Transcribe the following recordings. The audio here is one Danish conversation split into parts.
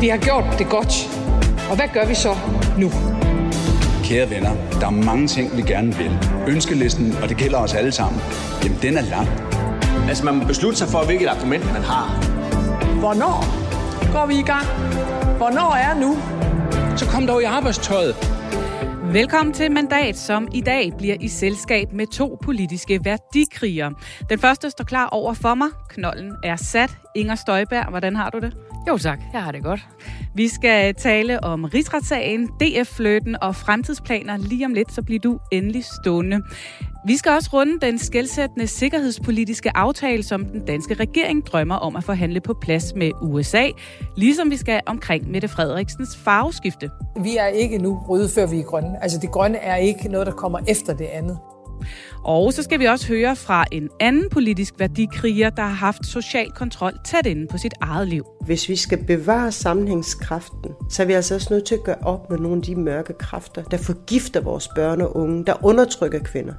Vi har gjort det godt. Og hvad gør vi så nu? Kære venner, der er mange ting, vi gerne vil. Ønskelisten, og det gælder os alle sammen, jamen den er lang. Altså, man må beslutte sig for, hvilket argument man har. Hvornår går vi i gang? Hvornår er nu? Så kom dog i arbejdstøjet. Velkommen til Mandat, som i dag bliver i selskab med to politiske værdikrigere. Den første står klar over for mig. Knollen er sat. Inger Støjberg, hvordan har du det? Jo tak, jeg har det godt. Vi skal tale om rigsretssagen, DF-fløten og fremtidsplaner. Lige om lidt, så bliver du endelig stående. Vi skal også runde den skældsættende sikkerhedspolitiske aftale, som den danske regering drømmer om at forhandle på plads med USA, ligesom vi skal omkring Mette Frederiksens farveskifte. Vi er ikke nu røde, før vi er grønne. Altså det grønne er ikke noget, der kommer efter det andet. Og så skal vi også høre fra en anden politisk værdikriger, der har haft social kontrol tæt inde på sit eget liv. Hvis vi skal bevare sammenhængskraften, så er vi altså også nødt til at gøre op med nogle af de mørke kræfter, der forgifter vores børn og unge, der undertrykker kvinder.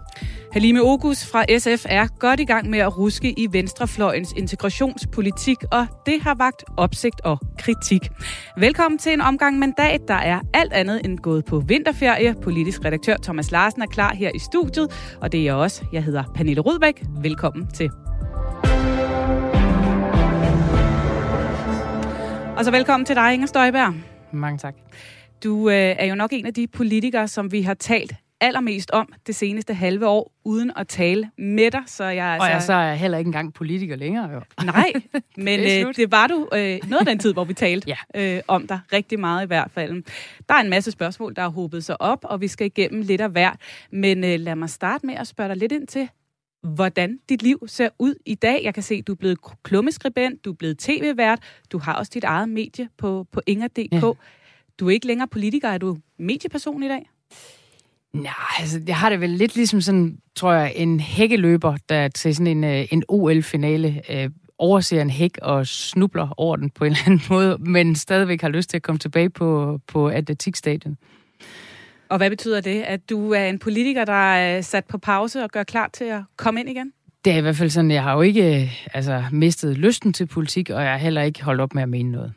Halime Ogus fra SF er godt i gang med at ruske i venstrefløjens integrationspolitik, og det har vagt opsigt og kritik. Velkommen til en omgang mandat, der er alt andet end gået på vinterferie. Politisk redaktør Thomas Larsen er klar her i studiet, og det er jeg også. Jeg hedder Pernille Rudbæk. Velkommen til. Og så velkommen til dig, Inger Støjberg. Mange tak. Du øh, er jo nok en af de politikere, som vi har talt allermest om det seneste halve år, uden at tale med dig. Så jeg, altså... Og jeg så er jeg heller ikke engang politiker længere, jo. Nej, men det, øh, det var du øh, noget af den tid, hvor vi talte ja. øh, om dig. Rigtig meget i hvert fald. Der er en masse spørgsmål, der har hobet sig op, og vi skal igennem lidt af hvert. Men øh, lad mig starte med at spørge dig lidt ind til, hvordan dit liv ser ud i dag. Jeg kan se, at du er blevet klummeskribent, du er blevet tv-vært, du har også dit eget medie på, på inger.dk. Ja. Du er ikke længere politiker, er du medieperson i dag? Nej, altså, jeg har det vel lidt ligesom sådan, tror jeg, en hækkeløber, der til sådan en, øh, en OL-finale øh, overser en hæk og snubler over den på en eller anden måde, men stadigvæk har lyst til at komme tilbage på, på atletikstadion. Og hvad betyder det, at du er en politiker, der er sat på pause og gør klar til at komme ind igen? Det er i hvert fald sådan, jeg har jo ikke altså, mistet lysten til politik, og jeg har heller ikke holdt op med at mene noget.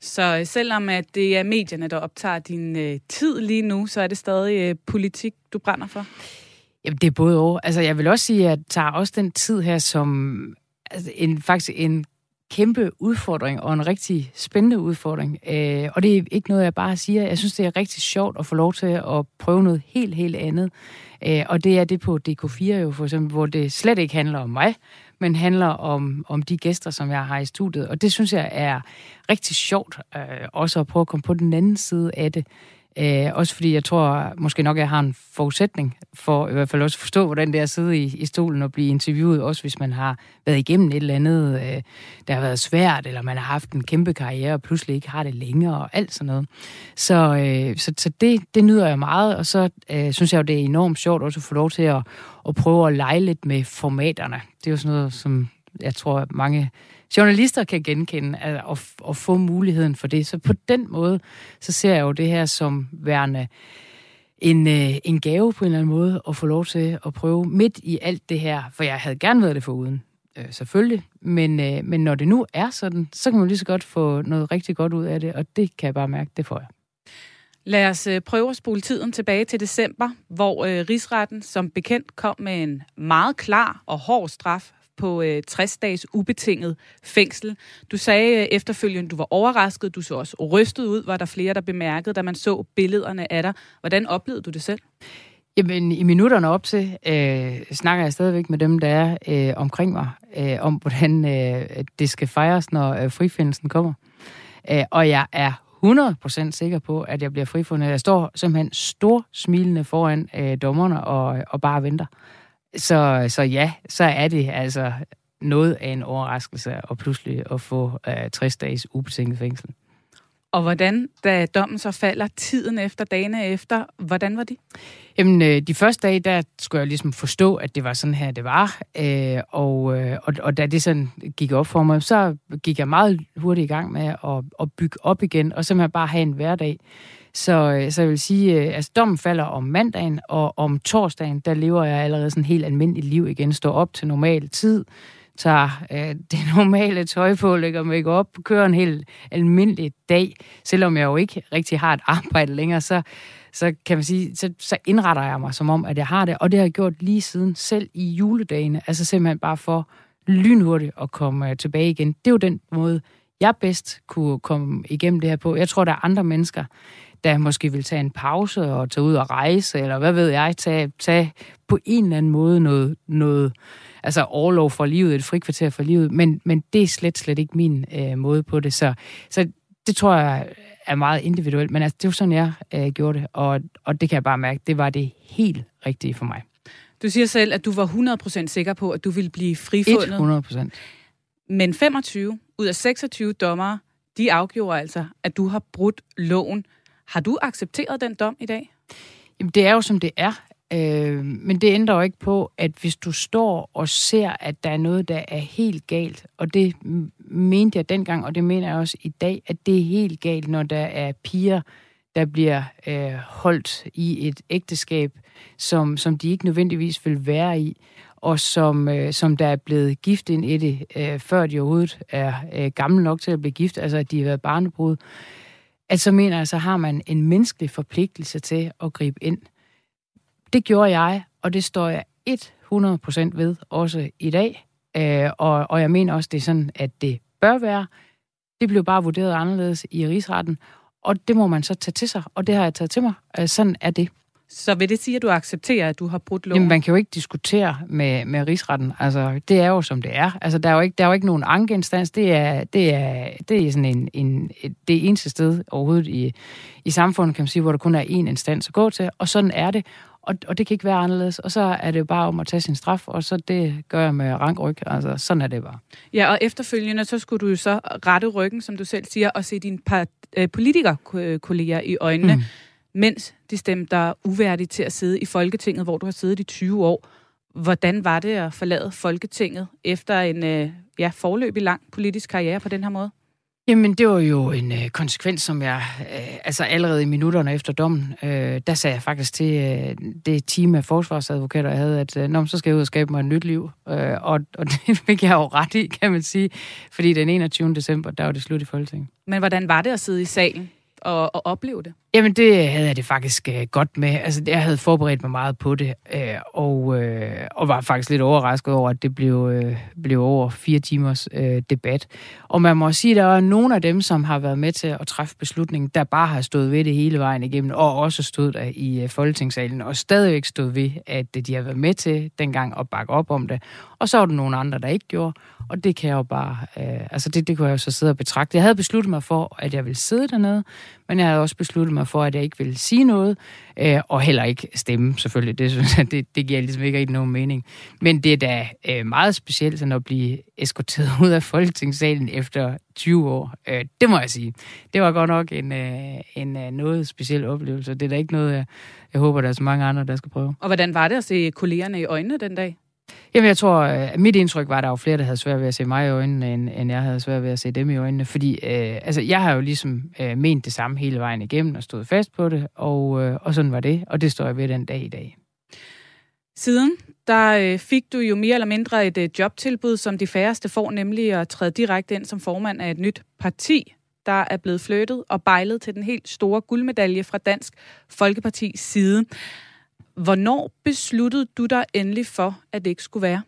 Så øh, selvom at det er medierne, der optager din øh, tid lige nu, så er det stadig øh, politik, du brænder for? Jamen, det er både og. Altså, jeg vil også sige, at jeg tager også den tid her som altså, en, faktisk en kæmpe udfordring, og en rigtig spændende udfordring. Øh, og det er ikke noget, jeg bare siger. Jeg synes, det er rigtig sjovt at få lov til at prøve noget helt, helt andet. Øh, og det er det på DK4 jo, for eksempel, hvor det slet ikke handler om mig, men handler om, om de gæster, som jeg har i studiet. Og det synes jeg er rigtig sjovt, øh, også at prøve at komme på den anden side af det. Øh, også fordi jeg tror måske nok, jeg har en forudsætning for i hvert fald også at forstå, hvordan det er at sidde i, i stolen og blive interviewet, også hvis man har været igennem et eller andet, øh, der har været svært, eller man har haft en kæmpe karriere og pludselig ikke har det længere og alt sådan noget. Så, øh, så, så det, det nyder jeg meget, og så øh, synes jeg jo, det er enormt sjovt også at få lov til at, at prøve at lege lidt med formaterne. Det er jo sådan noget, som jeg tror, mange journalister kan genkende at, at, at få muligheden for det. Så på den måde, så ser jeg jo det her som værende en, øh, en gave på en eller anden måde at få lov til at prøve midt i alt det her, for jeg havde gerne været det for uden, øh, selvfølgelig. Men, øh, men når det nu er sådan, så kan man lige så godt få noget rigtig godt ud af det, og det kan jeg bare mærke, det får jeg. Lad os øh, prøve at spole tiden tilbage til december, hvor øh, rigsretten som bekendt kom med en meget klar og hård straf på øh, 60 dages ubetinget fængsel. Du sagde øh, efterfølgende, du var overrasket, du så også rystet ud, var der flere, der bemærkede, da man så billederne af dig. Hvordan oplevede du det selv? Jamen, i minutterne op til, øh, snakker jeg stadigvæk med dem, der er øh, omkring mig, øh, om hvordan øh, det skal fejres, når øh, frifindelsen kommer. Øh, og jeg er 100% sikker på, at jeg bliver frifundet. Jeg står simpelthen stor smilende foran øh, dommerne og, og bare venter. Så, så ja, så er det altså noget af en overraskelse at pludselig at få øh, 60 dages ubetinget fængsel. Og hvordan, da dommen så falder tiden efter, dagene efter, hvordan var det? Jamen, øh, de første dage, der skulle jeg ligesom forstå, at det var sådan her, det var. Øh, og, øh, og, og da det sådan gik op for mig, så gik jeg meget hurtigt i gang med at, at bygge op igen, og simpelthen bare have en hverdag. Så, øh, så jeg vil sige, at altså, dommen falder om mandagen, og om torsdagen, der lever jeg allerede sådan helt almindeligt liv igen. Står op til normal tid, tager øh, det normale tøj på, lægger make op, kører en helt almindelig dag, selvom jeg jo ikke rigtig har et arbejde længere, så, så kan man sige, så, så indretter jeg mig som om, at jeg har det, og det har jeg gjort lige siden, selv i juledagene, altså simpelthen bare for lynhurtigt at komme øh, tilbage igen. Det er jo den måde, jeg bedst kunne komme igennem det her på. Jeg tror, der er andre mennesker, der måske vil tage en pause og tage ud og rejse, eller hvad ved jeg, tage, tage på en eller anden måde noget, noget altså overlov for livet, et frikvarter for livet, men, men det er slet, slet ikke min øh, måde på det. Så, så det tror jeg er meget individuelt, men altså, det var sådan, jeg øh, gjorde det, og, og det kan jeg bare mærke, det var det helt rigtige for mig. Du siger selv, at du var 100% sikker på, at du ville blive frifundet. 100%. Men 25 ud af 26 dommere, de afgjorde altså, at du har brudt loven. Har du accepteret den dom i dag? Jamen, det er jo, som det er. Øh, men det ændrer jo ikke på, at hvis du står og ser, at der er noget, der er helt galt, og det mente jeg dengang, og det mener jeg også i dag, at det er helt galt, når der er piger, der bliver øh, holdt i et ægteskab, som, som de ikke nødvendigvis vil være i, og som, øh, som der er blevet gift ind i det, øh, før de overhovedet er øh, gamle nok til at blive gift, altså at de har været barnebrud, at så mener jeg, så har man en menneskelig forpligtelse til at gribe ind. Det gjorde jeg, og det står jeg 100% ved også i dag. Øh, og, og jeg mener også, det er sådan, at det bør være. Det blev bare vurderet anderledes i rigsretten, og det må man så tage til sig, og det har jeg taget til mig. Øh, sådan er det. Så vil det sige, at du accepterer, at du har brudt loven? Jamen, man kan jo ikke diskutere med, med rigsretten. Altså, det er jo, som det er. Altså, der er jo ikke, der er jo ikke nogen ankeinstans. Det er, det er, det er sådan en, en, det eneste sted overhovedet i, i samfundet, kan man sige, hvor der kun er én instans at gå til. Og sådan er det. Og, og det kan ikke være anderledes. Og så er det jo bare om at tage sin straf, og så det gør jeg med rankryg. Altså, sådan er det bare. Ja, og efterfølgende, så skulle du jo så rette ryggen, som du selv siger, og se dine par, øh, politikerkolleger i øjnene. Mm mens de stemte dig uværdigt til at sidde i Folketinget, hvor du har siddet i 20 år. Hvordan var det at forlade Folketinget efter en øh, ja, forløbig lang politisk karriere på den her måde? Jamen, det var jo en øh, konsekvens, som jeg, øh, altså allerede i minutterne efter dommen, øh, der sagde jeg faktisk til øh, det team af forsvarsadvokater, jeg havde, at øh, Nå, så skal jeg ud og skabe mig et nyt liv. Øh, og, og det fik jeg jo ret i, kan man sige, fordi den 21. december, der var det slut i Folketinget. Men hvordan var det at sidde i salen? At, at opleve det? Jamen, det havde jeg det faktisk øh, godt med. Altså, jeg havde forberedt mig meget på det, øh, og, øh, og var faktisk lidt overrasket over, at det blev, blev over fire timers debat. Og man må sige, at der er nogle af dem, som har været med til at træffe beslutningen, der bare har stået ved det hele vejen igennem, og også stod der i Folketingssalen, og stadigvæk stod ved, at de har været med til dengang at bakke op om det. Og så var der nogle andre, der ikke gjorde, og det kan jeg jo bare, øh, altså det, det kunne jeg jo så sidde og betragte. Jeg havde besluttet mig for, at jeg ville sidde dernede, men jeg havde også besluttet mig for, at jeg ikke ville sige noget, øh, og heller ikke stemme, selvfølgelig. Det synes jeg, det, det giver ligesom ikke rigtig nogen mening. Men det er da øh, meget specielt sådan at blive eskorteret ud af Folketingssalen efter 20 år. Øh, det må jeg sige. Det var godt nok en, øh, en øh, noget speciel oplevelse. Det er da ikke noget, jeg, jeg håber, der er så mange andre, der skal prøve. Og hvordan var det at se kollegerne i øjnene den dag? Jamen, jeg tror, at mit indtryk var, at der var flere, der havde svært ved at se mig i øjnene, end, end jeg havde svært ved at se dem i øjnene. Fordi øh, altså, jeg har jo ligesom øh, ment det samme hele vejen igennem og stået fast på det, og, øh, og sådan var det, og det står jeg ved den dag i dag. Siden, der øh, fik du jo mere eller mindre et øh, jobtilbud, som de færreste får, nemlig at træde direkte ind som formand af et nyt parti, der er blevet flyttet og bejlet til den helt store guldmedalje fra Dansk Folkepartis side. Hvornår besluttede du dig endelig for, at det ikke skulle være?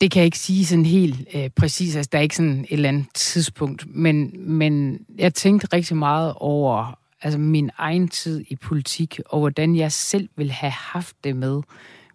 Det kan jeg ikke sige sådan helt øh, præcis. Altså, der er ikke sådan et eller andet tidspunkt. Men, men jeg tænkte rigtig meget over altså, min egen tid i politik, og hvordan jeg selv ville have haft det med,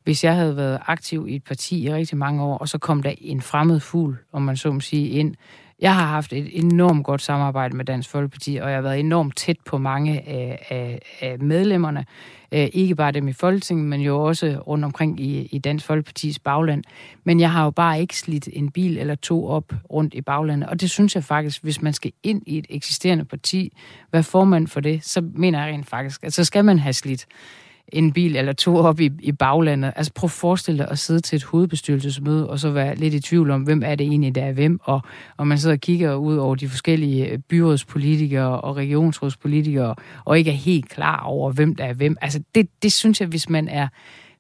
hvis jeg havde været aktiv i et parti i rigtig mange år, og så kom der en fremmed fugl, om man så må sige, ind. Jeg har haft et enormt godt samarbejde med Dansk Folkeparti, og jeg har været enormt tæt på mange af, af, af medlemmerne. Øh, ikke bare dem i Folketinget, men jo også rundt omkring i, i Dansk Folkepartis bagland. Men jeg har jo bare ikke slidt en bil eller to op rundt i baglandet. Og det synes jeg faktisk, hvis man skal ind i et eksisterende parti, hvad får man for det, så mener jeg rent faktisk, at så skal man have slidt en bil eller to op i, i baglandet. Altså prøv at forestille dig at sidde til et hovedbestyrelsesmøde, og så være lidt i tvivl om, hvem er det egentlig, der er hvem, og, og man sidder og kigger ud over de forskellige øh, byrådspolitikere og regionsrådspolitikere, og ikke er helt klar over, hvem der er hvem. Altså det, det synes jeg, hvis man er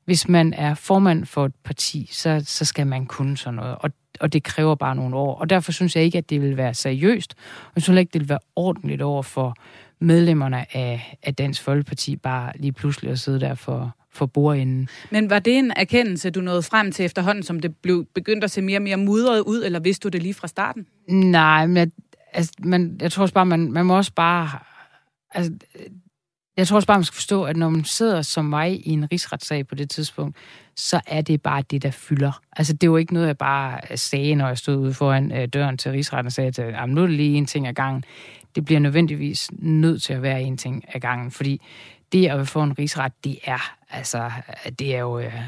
hvis man er formand for et parti, så, så skal man kunne sådan noget. Og, og det kræver bare nogle år. Og derfor synes jeg ikke, at det vil være seriøst. Og jeg synes ikke, det vil være ordentligt over for medlemmerne af, af Dansk Folkeparti bare lige pludselig at sidde der for, for bordenden. Men var det en erkendelse, du nåede frem til efterhånden, som det blev begyndt at se mere og mere mudret ud, eller vidste du det lige fra starten? Nej, men jeg, altså, man, jeg tror også bare, man, man må også bare... Altså, jeg tror også bare, man skal forstå, at når man sidder som mig i en rigsretssag på det tidspunkt, så er det bare det, der fylder. Altså, det jo ikke noget, jeg bare sagde, når jeg stod ude foran øh, døren til rigsretten og sagde, at nu er det lige en ting ad gangen. Det bliver nødvendigvis nødt til at være en ting ad gangen, fordi det at få en rigsret, det er, altså, det er jo... Øh,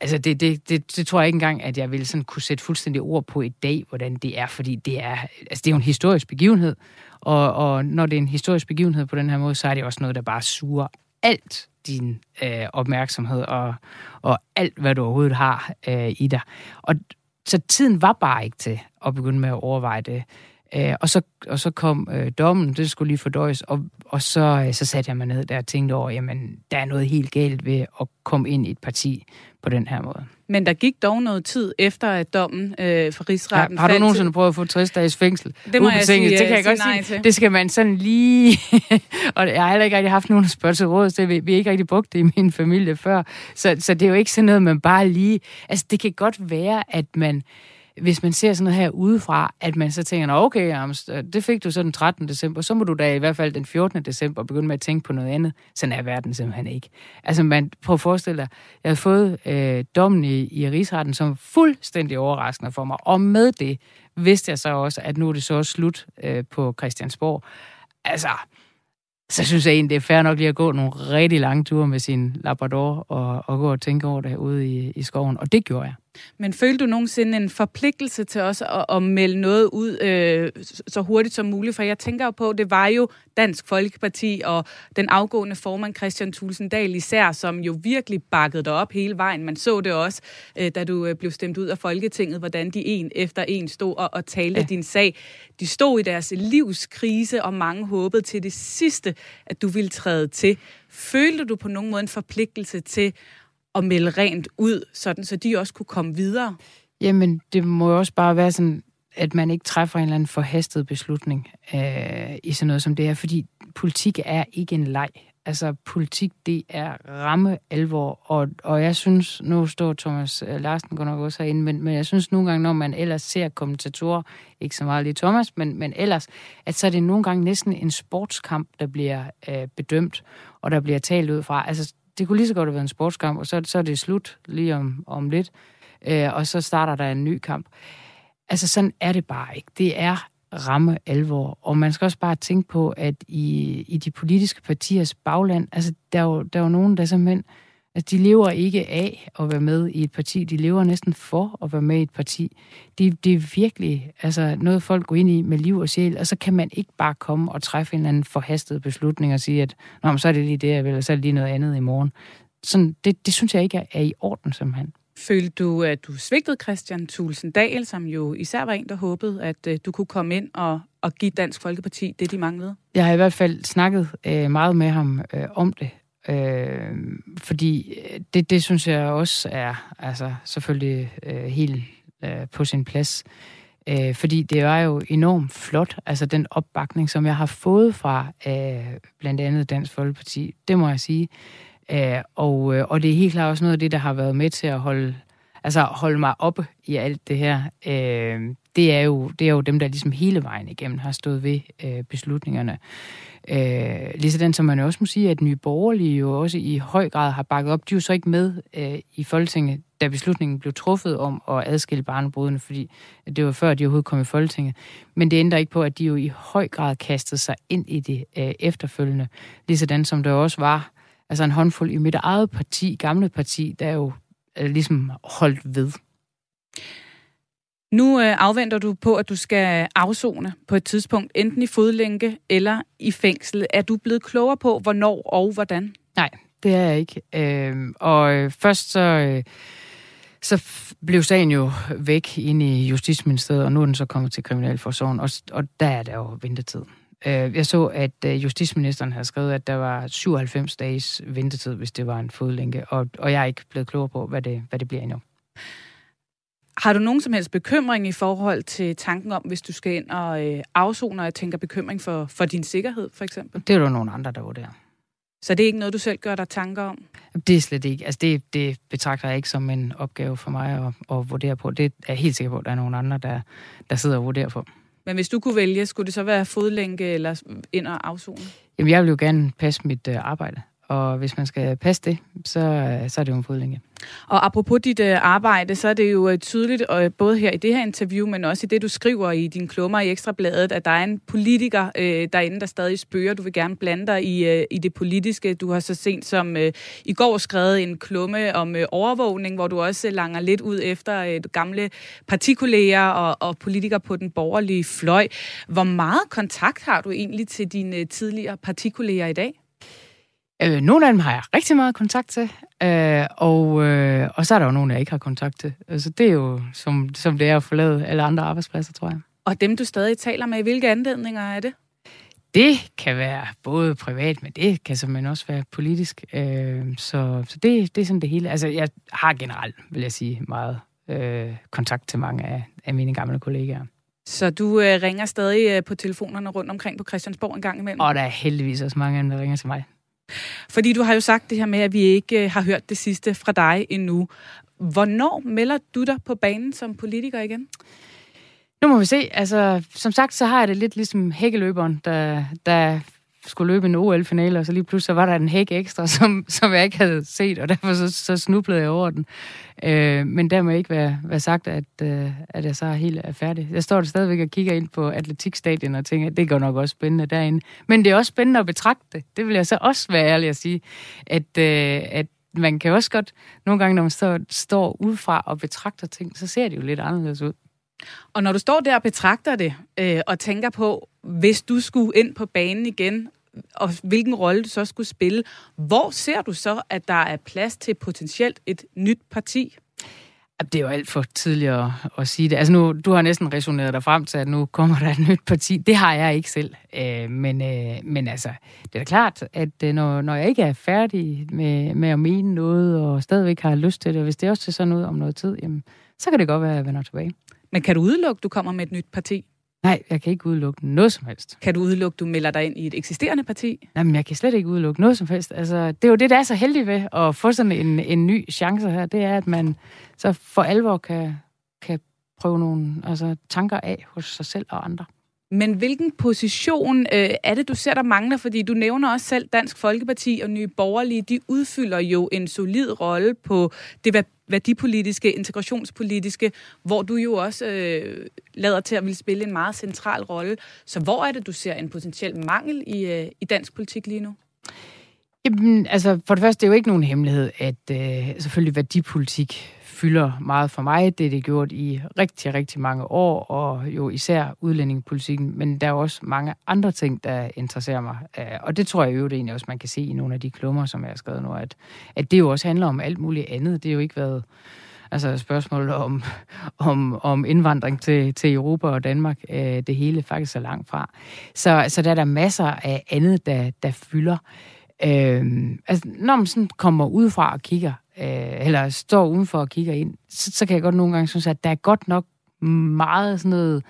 altså, det, det, det, det tror jeg ikke engang, at jeg ville sådan kunne sætte fuldstændig ord på i dag, hvordan det er, fordi det er, altså, det er jo en historisk begivenhed, og, og når det er en historisk begivenhed på den her måde, så er det også noget, der bare suger alt din øh, opmærksomhed og, og alt, hvad du overhovedet har øh, i dig. Og så tiden var bare ikke til at begynde med at overveje det. Øh, og, så, og så kom øh, dommen, det skulle lige fordøjes, og, og så, øh, så satte jeg mig ned der og tænkte over, jamen, der er noget helt galt ved at komme ind i et parti på den her måde. Men der gik dog noget tid efter at dommen øh, for rigsretten ja, Har du nogensinde prøvet at få 60 dages fængsel? Det må jeg sige, det kan jeg godt sige. Til. Det skal man sådan lige... og jeg har heller ikke rigtig haft nogen spørgsmål til råd, så vi, vi har ikke rigtig brugt det i min familie før. Så, så det er jo ikke sådan noget, man bare lige... Altså, det kan godt være, at man hvis man ser sådan noget her udefra, at man så tænker, okay, det fik du så den 13. december, så må du da i hvert fald den 14. december begynde med at tænke på noget andet. Sådan er verden simpelthen ikke. Altså, man prøver at forestille dig, jeg har fået øh, dommen i, i rigsretten som fuldstændig overraskende for mig, og med det vidste jeg så også, at nu er det så også slut øh, på Christiansborg. Altså, så synes jeg egentlig, det er fair nok lige at gå nogle rigtig lange ture med sin Labrador og, og gå og tænke over det ude i, i skoven. Og det gjorde jeg. Men følte du nogensinde en forpligtelse til os at, at melde noget ud øh, så hurtigt som muligt? For jeg tænker jo på, det var jo Dansk Folkeparti og den afgående formand Christian Tulsendal især, som jo virkelig bakkede dig op hele vejen. Man så det også, øh, da du øh, blev stemt ud af Folketinget, hvordan de en efter en stod og, og talte ja. din sag. De stod i deres livskrise, og mange håbede til det sidste, at du ville træde til. Følte du på nogen måde en forpligtelse til at melde rent ud, sådan så de også kunne komme videre? Jamen, det må jo også bare være sådan, at man ikke træffer en eller anden forhastet beslutning øh, i sådan noget som det her, fordi politik er ikke en leg. Altså, politik, det er ramme alvor, og, og jeg synes, nu står Thomas øh, Larsen godt nok også herinde, men, men jeg synes nogle gange, når man ellers ser kommentatorer, ikke så meget lige Thomas, men, men ellers, at så er det nogle gange næsten en sportskamp, der bliver øh, bedømt, og der bliver talt ud fra. Altså, det kunne lige så godt have været en sportskamp, og så, så er det slut lige om, om lidt, øh, og så starter der en ny kamp. Altså, sådan er det bare ikke. Det er ramme alvor, og man skal også bare tænke på, at i, i de politiske partiers bagland, altså, der er jo, der er jo nogen, der simpelthen Altså, de lever ikke af at være med i et parti. De lever næsten for at være med i et parti. Det, det er virkelig altså, noget, folk går ind i med liv og sjæl, og så kan man ikke bare komme og træffe en eller anden forhastet beslutning og sige, at Nå, men så er det lige det, jeg vil, og så er det lige noget andet i morgen. Sådan, det, det synes jeg ikke er, er i orden, simpelthen. Følte du, at du svigtede Christian Thulsen Dahl, som jo især var en, der håbede, at uh, du kunne komme ind og, og give Dansk Folkeparti det, de manglede? Jeg har i hvert fald snakket uh, meget med ham uh, om det, Øh, fordi øh, det, det synes jeg også er altså, selvfølgelig øh, helt øh, på sin plads. Øh, fordi det var jo enormt flot, altså den opbakning, som jeg har fået fra øh, blandt andet Dansk Folkeparti, det må jeg sige. Øh, og, øh, og det er helt klart også noget af det, der har været med til at holde, altså holde mig oppe i alt det her. Øh, det, er jo, det er jo dem, der ligesom hele vejen igennem har stået ved øh, beslutningerne. Øh, lige sådan som man også må sige, at Nye Borgerlige jo også i høj grad har bakket op. De er jo så ikke med øh, i Folketinget, da beslutningen blev truffet om at adskille barnebrudene, fordi det var før, de overhovedet kom i Folketinget. Men det ændrer ikke på, at de jo i høj grad kastede sig ind i det øh, efterfølgende. Ligesådan som der også var altså en håndfuld i mit eget parti, gamle parti, der jo øh, ligesom holdt ved. Nu øh, afventer du på, at du skal afzone på et tidspunkt, enten i fodlænke eller i fængsel. Er du blevet klogere på, hvornår og hvordan? Nej, det er jeg ikke. Øh, og øh, først så, øh, så blev sagen jo væk ind i Justitsministeriet, og nu er den så kommet til Kriminalforsorgen, og, og der er der jo ventetid. Øh, jeg så, at øh, justitsministeren havde skrevet, at der var 97 dages ventetid, hvis det var en fodlænke, og, og jeg er ikke blevet klogere på, hvad det, hvad det bliver endnu. Har du nogen som helst bekymring i forhold til tanken om, hvis du skal ind og øh, afzone, og jeg tænker bekymring for, for din sikkerhed, for eksempel? Det er der nogle andre, der vurderer. Så det er ikke noget, du selv gør dig tanker om? Det er slet ikke. Altså det, det betragter jeg ikke som en opgave for mig at, at vurdere på. Det er jeg helt sikker på, at der er nogle andre, der, der sidder og vurderer på. Men hvis du kunne vælge, skulle det så være fodlænke eller ind og afzone? Jamen, jeg vil jo gerne passe mit uh, arbejde. Og hvis man skal passe det, så, øh, så er det jo en fodlænke. Og apropos dit øh, arbejde, så er det jo øh, tydeligt, både her i det her interview, men også i det, du skriver i din klummer i Ekstrabladet, at der er en politiker derinde, der stadig spørger. Du vil gerne blande dig i, i det politiske. Du har så sent som i går skrevet en klumme om overvågning, hvor du også langer lidt ud efter uh, gamle partikolleger og, og politikere på den borgerlige fløj. Hvor meget kontakt har du egentlig til dine tidligere partikolleger i dag? Øh, nogle af dem har jeg rigtig meget kontakt til, øh, og, øh, og så er der jo nogle, jeg ikke har kontakt til. Altså, det er jo som, som det er at forlade alle andre arbejdspladser, tror jeg. Og dem, du stadig taler med, hvilke anledninger er det? Det kan være både privat, men det kan simpelthen også være politisk. Øh, så så det, det er sådan det hele. Altså, jeg har generelt, vil jeg sige, meget øh, kontakt til mange af, af mine gamle kollegaer. Så du øh, ringer stadig øh, på telefonerne rundt omkring på Christiansborg en gang imellem? Og der er heldigvis også mange af dem, der ringer til mig. Fordi du har jo sagt det her med, at vi ikke øh, har hørt det sidste fra dig endnu. Hvornår melder du dig på banen som politiker igen? Nu må vi se. Altså, som sagt, så har jeg det lidt ligesom hækkeløberen, der, der skulle løbe en OL-finale, og så lige pludselig så var der en hæk ekstra, som, som jeg ikke havde set, og derfor så, så snublede jeg over den. Øh, men der må ikke være, være sagt, at, øh, at jeg så er helt er færdig. Jeg står der stadigvæk og kigger ind på atletikstadion og tænker, at det går nok også spændende derinde. Men det er også spændende at betragte det. Det vil jeg så også være ærlig at sige, at, øh, at man kan også godt, nogle gange når man står, står udefra og betragter ting, så ser det jo lidt anderledes ud. Og når du står der og betragter det, øh, og tænker på, hvis du skulle ind på banen igen, og hvilken rolle du så skulle spille, hvor ser du så, at der er plads til potentielt et nyt parti? Det er jo alt for tidligt at, at sige det. Altså nu, du har næsten resoneret dig frem til, at nu kommer der et nyt parti. Det har jeg ikke selv. Øh, men, øh, men altså, det er da klart, at øh, når, når jeg ikke er færdig med, med at mene noget, og stadigvæk har lyst til det, og hvis det også ser sådan ud om noget tid, jamen, så kan det godt være, at jeg vender tilbage. Men kan du udelukke, at du kommer med et nyt parti? Nej, jeg kan ikke udelukke noget som helst. Kan du udelukke, du melder dig ind i et eksisterende parti? Nej, men jeg kan slet ikke udelukke noget som helst. Altså, det er jo det, der er så heldigt ved at få sådan en, en ny chance her. Det er, at man så for alvor kan, kan prøve nogle altså, tanker af hos sig selv og andre. Men hvilken position øh, er det, du ser, der mangler? Fordi du nævner også selv Dansk Folkeparti og Nye Borgerlige. De udfylder jo en solid rolle på det værdipolitiske, integrationspolitiske, hvor du jo også øh, lader til at ville spille en meget central rolle. Så hvor er det, du ser en potentiel mangel i, øh, i dansk politik lige nu? Jamen, altså, for det første, det er jo ikke nogen hemmelighed, at øh, selvfølgelig værdipolitik fylder meget for mig. Det er det gjort i rigtig, rigtig mange år, og jo især udlændingepolitikken. Men der er også mange andre ting, der interesserer mig. Øh, og det tror jeg jo det egentlig også, man kan se i nogle af de klummer, som jeg har skrevet nu, at, at det jo også handler om alt muligt andet. Det er jo ikke været altså spørgsmålet om, om, om indvandring til, til Europa og Danmark, øh, det hele faktisk så langt fra. Så, så der er der masser af andet, der, der fylder. Øh, altså, når man sådan kommer udefra og kigger, øh, eller står udenfor og kigger ind, så, så kan jeg godt nogle gange synes, at der er godt nok meget sådan noget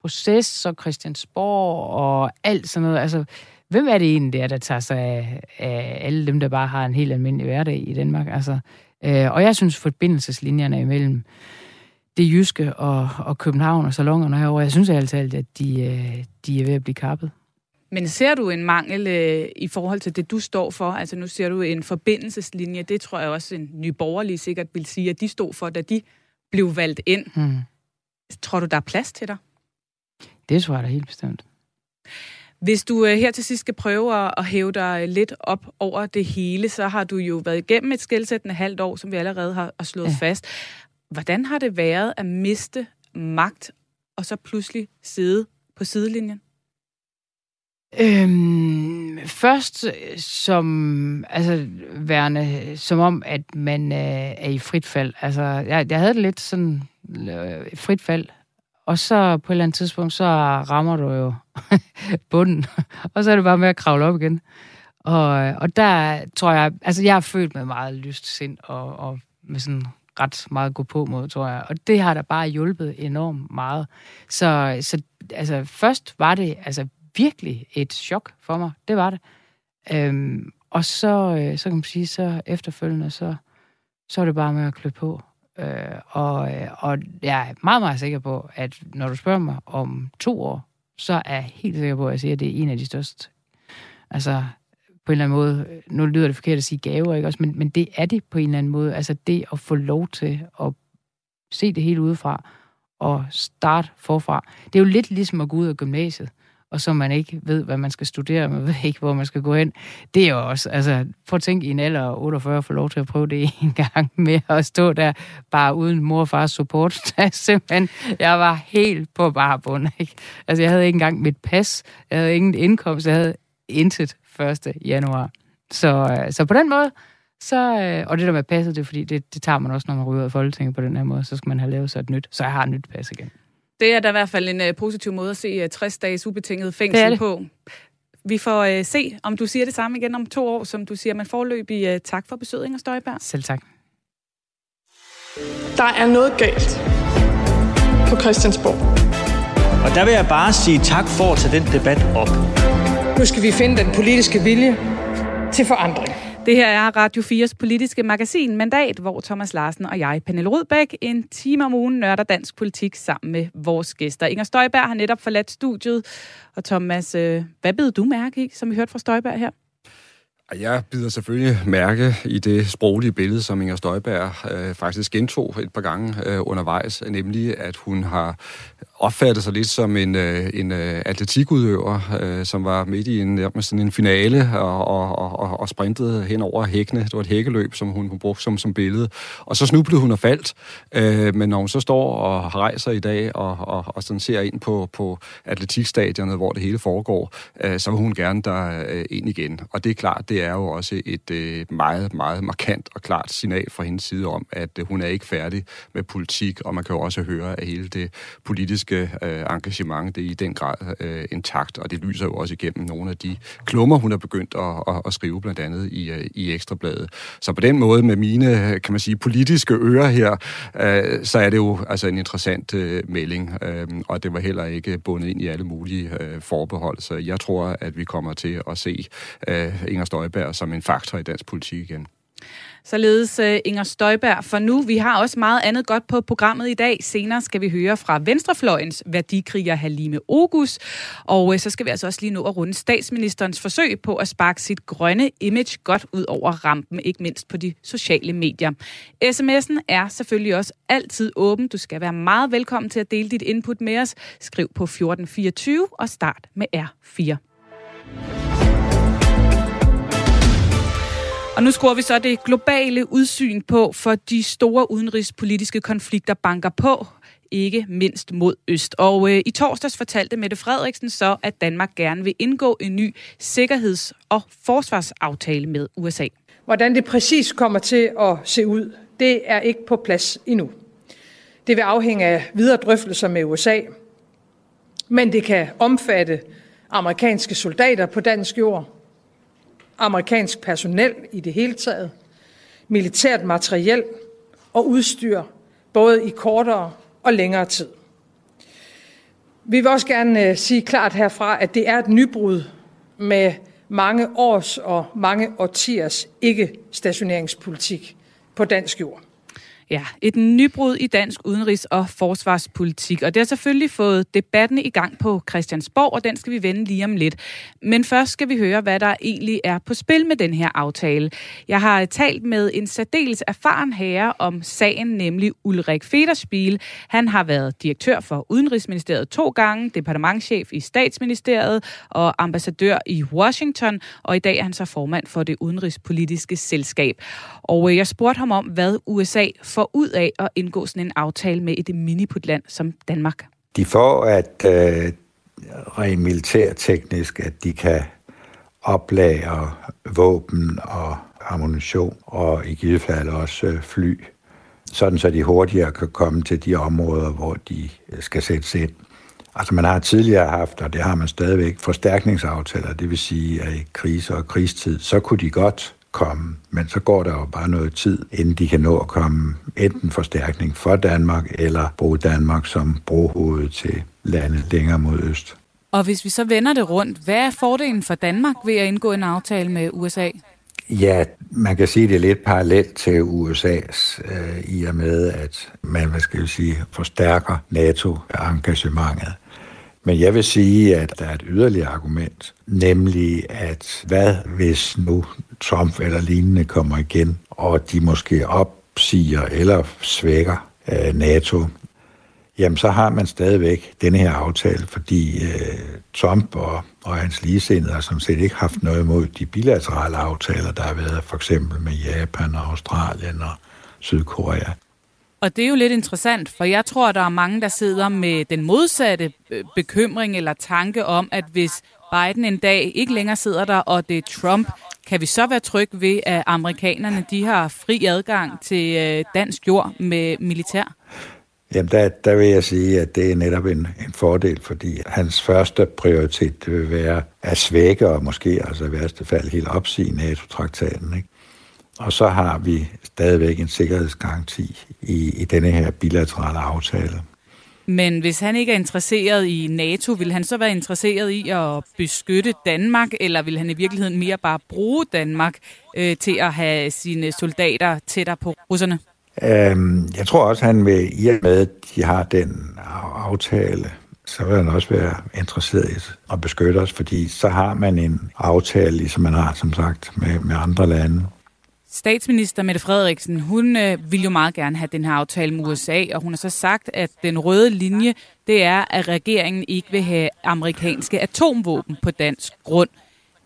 proces og Christiansborg og alt sådan noget. Altså, hvem er det egentlig der, der tager sig af, af alle dem, der bare har en helt almindelig hverdag i Danmark? Altså, øh, og jeg synes, forbindelseslinjerne imellem det jyske og, og København og salongerne herovre, jeg synes altid, at de, øh, de er ved at blive kappet. Men ser du en mangel øh, i forhold til det, du står for? Altså nu ser du en forbindelseslinje. Det tror jeg også en ny borgerlig sikkert vil sige, at de stod for, da de blev valgt ind. Hmm. Tror du, der er plads til dig? Det tror jeg da helt bestemt. Hvis du øh, her til sidst skal prøve at hæve dig lidt op over det hele, så har du jo været igennem et skældsættende halvt år, som vi allerede har slået ja. fast. Hvordan har det været at miste magt, og så pludselig sidde på sidelinjen? Øhm, først øh, som, altså, værende, øh, som om, at man øh, er i frit fald. Altså, jeg, jeg havde det lidt sådan øh, frit fald. Og så på et eller andet tidspunkt, så rammer du jo bunden, og så er det bare med at kravle op igen. Og, øh, og der tror jeg, altså jeg er født med meget lyst sind, og, og med sådan ret meget gå på mod, tror jeg. Og det har da bare hjulpet enormt meget. Så, så altså, først var det altså virkelig et chok for mig. Det var det. Øhm, og så, øh, så kan man sige, så efterfølgende, så, så er det bare med at klø på. Øh, og, øh, og jeg er meget, meget sikker på, at når du spørger mig om to år, så er jeg helt sikker på, at jeg siger, at det er en af de største altså, på en eller anden måde, nu lyder det forkert at sige gaver, ikke også, men, men det er det på en eller anden måde. Altså det at få lov til at se det hele udefra og starte forfra. Det er jo lidt ligesom at gå ud af gymnasiet, og så man ikke ved, hvad man skal studere, man ved ikke, hvor man skal gå hen. Det er jo også, altså, prøv at tænke i en alder af 48 få lov til at prøve det en gang med at stå der bare uden mor og fars support. Simpelthen, jeg var helt på bare bund, ikke? Altså, jeg havde ikke engang mit pas, jeg havde ingen indkomst, jeg havde intet 1. januar. Så, øh, så på den måde, så, øh, og det der med passet, det er fordi, det, det tager man også, når man ryger af Folketinget på den her måde, så skal man have lavet sig et nyt, så jeg har et nyt pas igen. Det er da i hvert fald en uh, positiv måde at se uh, 60 dages ubetinget fængsel det det. på. Vi får uh, se, om du siger det samme igen om to år, som du siger, men forløbig uh, tak for besøget, Inger Støjberg. Selv tak. Der er noget galt på Christiansborg. Og der vil jeg bare sige tak for at tage den debat op. Nu skal vi finde den politiske vilje til forandring. Det her er Radio 4's politiske magasin Mandat, hvor Thomas Larsen og jeg, Pernille Rudbæk, en time om ugen nørder dansk politik sammen med vores gæster. Inger Støjberg har netop forladt studiet. Og Thomas, øh, hvad beder du mærke i, som vi hørte fra Støjberg her? Jeg bider selvfølgelig mærke i det sproglige billede, som Inger Støjberg øh, faktisk gentog et par gange øh, undervejs, nemlig at hun har opfattede sig lidt som en, øh, en øh, atletikudøver, øh, som var midt i en, med sådan en finale og, og, og, og sprintede hen over hækkene. Det var et hækkeløb, som hun, hun brugte som, som billede. Og så snublede hun og faldt. Øh, men når hun så står og rejser i dag og, og, og sådan ser ind på, på atletikstadionet, hvor det hele foregår, øh, så vil hun gerne der øh, ind igen. Og det er klart, det er jo også et øh, meget, meget markant og klart signal fra hendes side om, at øh, hun er ikke færdig med politik, og man kan jo også høre, at hele det politiske politiske øh, engagement, det er i den grad øh, intakt, og det lyser jo også igennem nogle af de klummer, hun har begyndt at, at, at skrive, blandt andet i, øh, i Ekstrabladet. Så på den måde, med mine, kan man sige, politiske ører her, øh, så er det jo altså en interessant øh, melding, øh, og det var heller ikke bundet ind i alle mulige øh, forbehold, så jeg tror, at vi kommer til at se øh, Inger Støjberg som en faktor i dansk politik igen. Således øh, Inger Støjberg for nu. Vi har også meget andet godt på programmet i dag. Senere skal vi høre fra Venstrefløjens værdikriger Halime Ogus. Og øh, så skal vi altså også lige nå at runde statsministerens forsøg på at sparke sit grønne image godt ud over rampen, ikke mindst på de sociale medier. SMS'en er selvfølgelig også altid åben. Du skal være meget velkommen til at dele dit input med os. Skriv på 1424 og start med R4. Og nu skruer vi så det globale udsyn på, for de store udenrigspolitiske konflikter banker på, ikke mindst mod øst. Og øh, i torsdags fortalte Mette Frederiksen så, at Danmark gerne vil indgå en ny sikkerheds- og forsvarsaftale med USA. Hvordan det præcis kommer til at se ud, det er ikke på plads endnu. Det vil afhænge af videre drøftelser med USA, men det kan omfatte amerikanske soldater på dansk jord, amerikansk personel i det hele taget, militært materiel og udstyr, både i kortere og længere tid. Vi vil også gerne øh, sige klart herfra, at det er et nybrud med mange års og mange årtiers ikke-stationeringspolitik på dansk jord. Ja, et nybrud i dansk udenrigs- og forsvarspolitik. Og det har selvfølgelig fået debatten i gang på Christiansborg, og den skal vi vende lige om lidt. Men først skal vi høre, hvad der egentlig er på spil med den her aftale. Jeg har talt med en særdeles erfaren herre om sagen, nemlig Ulrik Federspiel. Han har været direktør for Udenrigsministeriet to gange, departementchef i Statsministeriet og ambassadør i Washington, og i dag er han så formand for det udenrigspolitiske selskab. Og øh, jeg spurgte ham om, hvad USA for får ud af at indgå sådan en aftale med et miniputland som Danmark? De får at øh, rent militærteknisk, at de kan oplagre våben og ammunition, og i givet fald også øh, fly, sådan så de hurtigere kan komme til de områder, hvor de øh, skal sættes ind. Altså man har tidligere haft, og det har man stadigvæk, forstærkningsaftaler, det vil sige, at i krise og krigstid, så kunne de godt komme, men så går der jo bare noget tid, inden de kan nå at komme enten forstærkning for Danmark, eller bruge Danmark som brohoved til landet længere mod øst. Og hvis vi så vender det rundt, hvad er fordelen for Danmark ved at indgå en aftale med USA? Ja, man kan sige, det er lidt parallelt til USA's, øh, i og med, at man, hvad skal jeg sige, forstærker NATO-engagementet. Men jeg vil sige, at der er et yderligere argument, nemlig at hvad hvis nu Trump eller lignende kommer igen, og de måske opsiger eller svækker øh, NATO, jamen så har man stadigvæk denne her aftale, fordi øh, Trump og, og hans ligesindede har som set ikke haft noget imod de bilaterale aftaler, der har været for eksempel med Japan og Australien og Sydkorea. Og det er jo lidt interessant, for jeg tror, der er mange, der sidder med den modsatte øh, bekymring eller tanke om, at hvis Biden en dag ikke længere sidder der, og det er Trump, kan vi så være trygge ved, at amerikanerne de har fri adgang til øh, dansk jord med militær? Jamen, der, der vil jeg sige, at det er netop en, en fordel, fordi hans første prioritet vil være at svække og måske altså i værste fald helt opsige NATO-traktaten. Ikke? Og så har vi stadigvæk en sikkerhedsgaranti i, i denne her bilaterale aftale. Men hvis han ikke er interesseret i NATO, vil han så være interesseret i at beskytte Danmark, eller vil han i virkeligheden mere bare bruge Danmark øh, til at have sine soldater tættere på russerne? Øhm, jeg tror også, han vil, i og med, at de har den aftale, så vil han også være interesseret i at beskytte os, fordi så har man en aftale, ligesom man har, som sagt, med, med andre lande. Statsminister Mette Frederiksen, hun øh, vil jo meget gerne have den her aftale med USA, og hun har så sagt, at den røde linje, det er, at regeringen ikke vil have amerikanske atomvåben på dansk grund.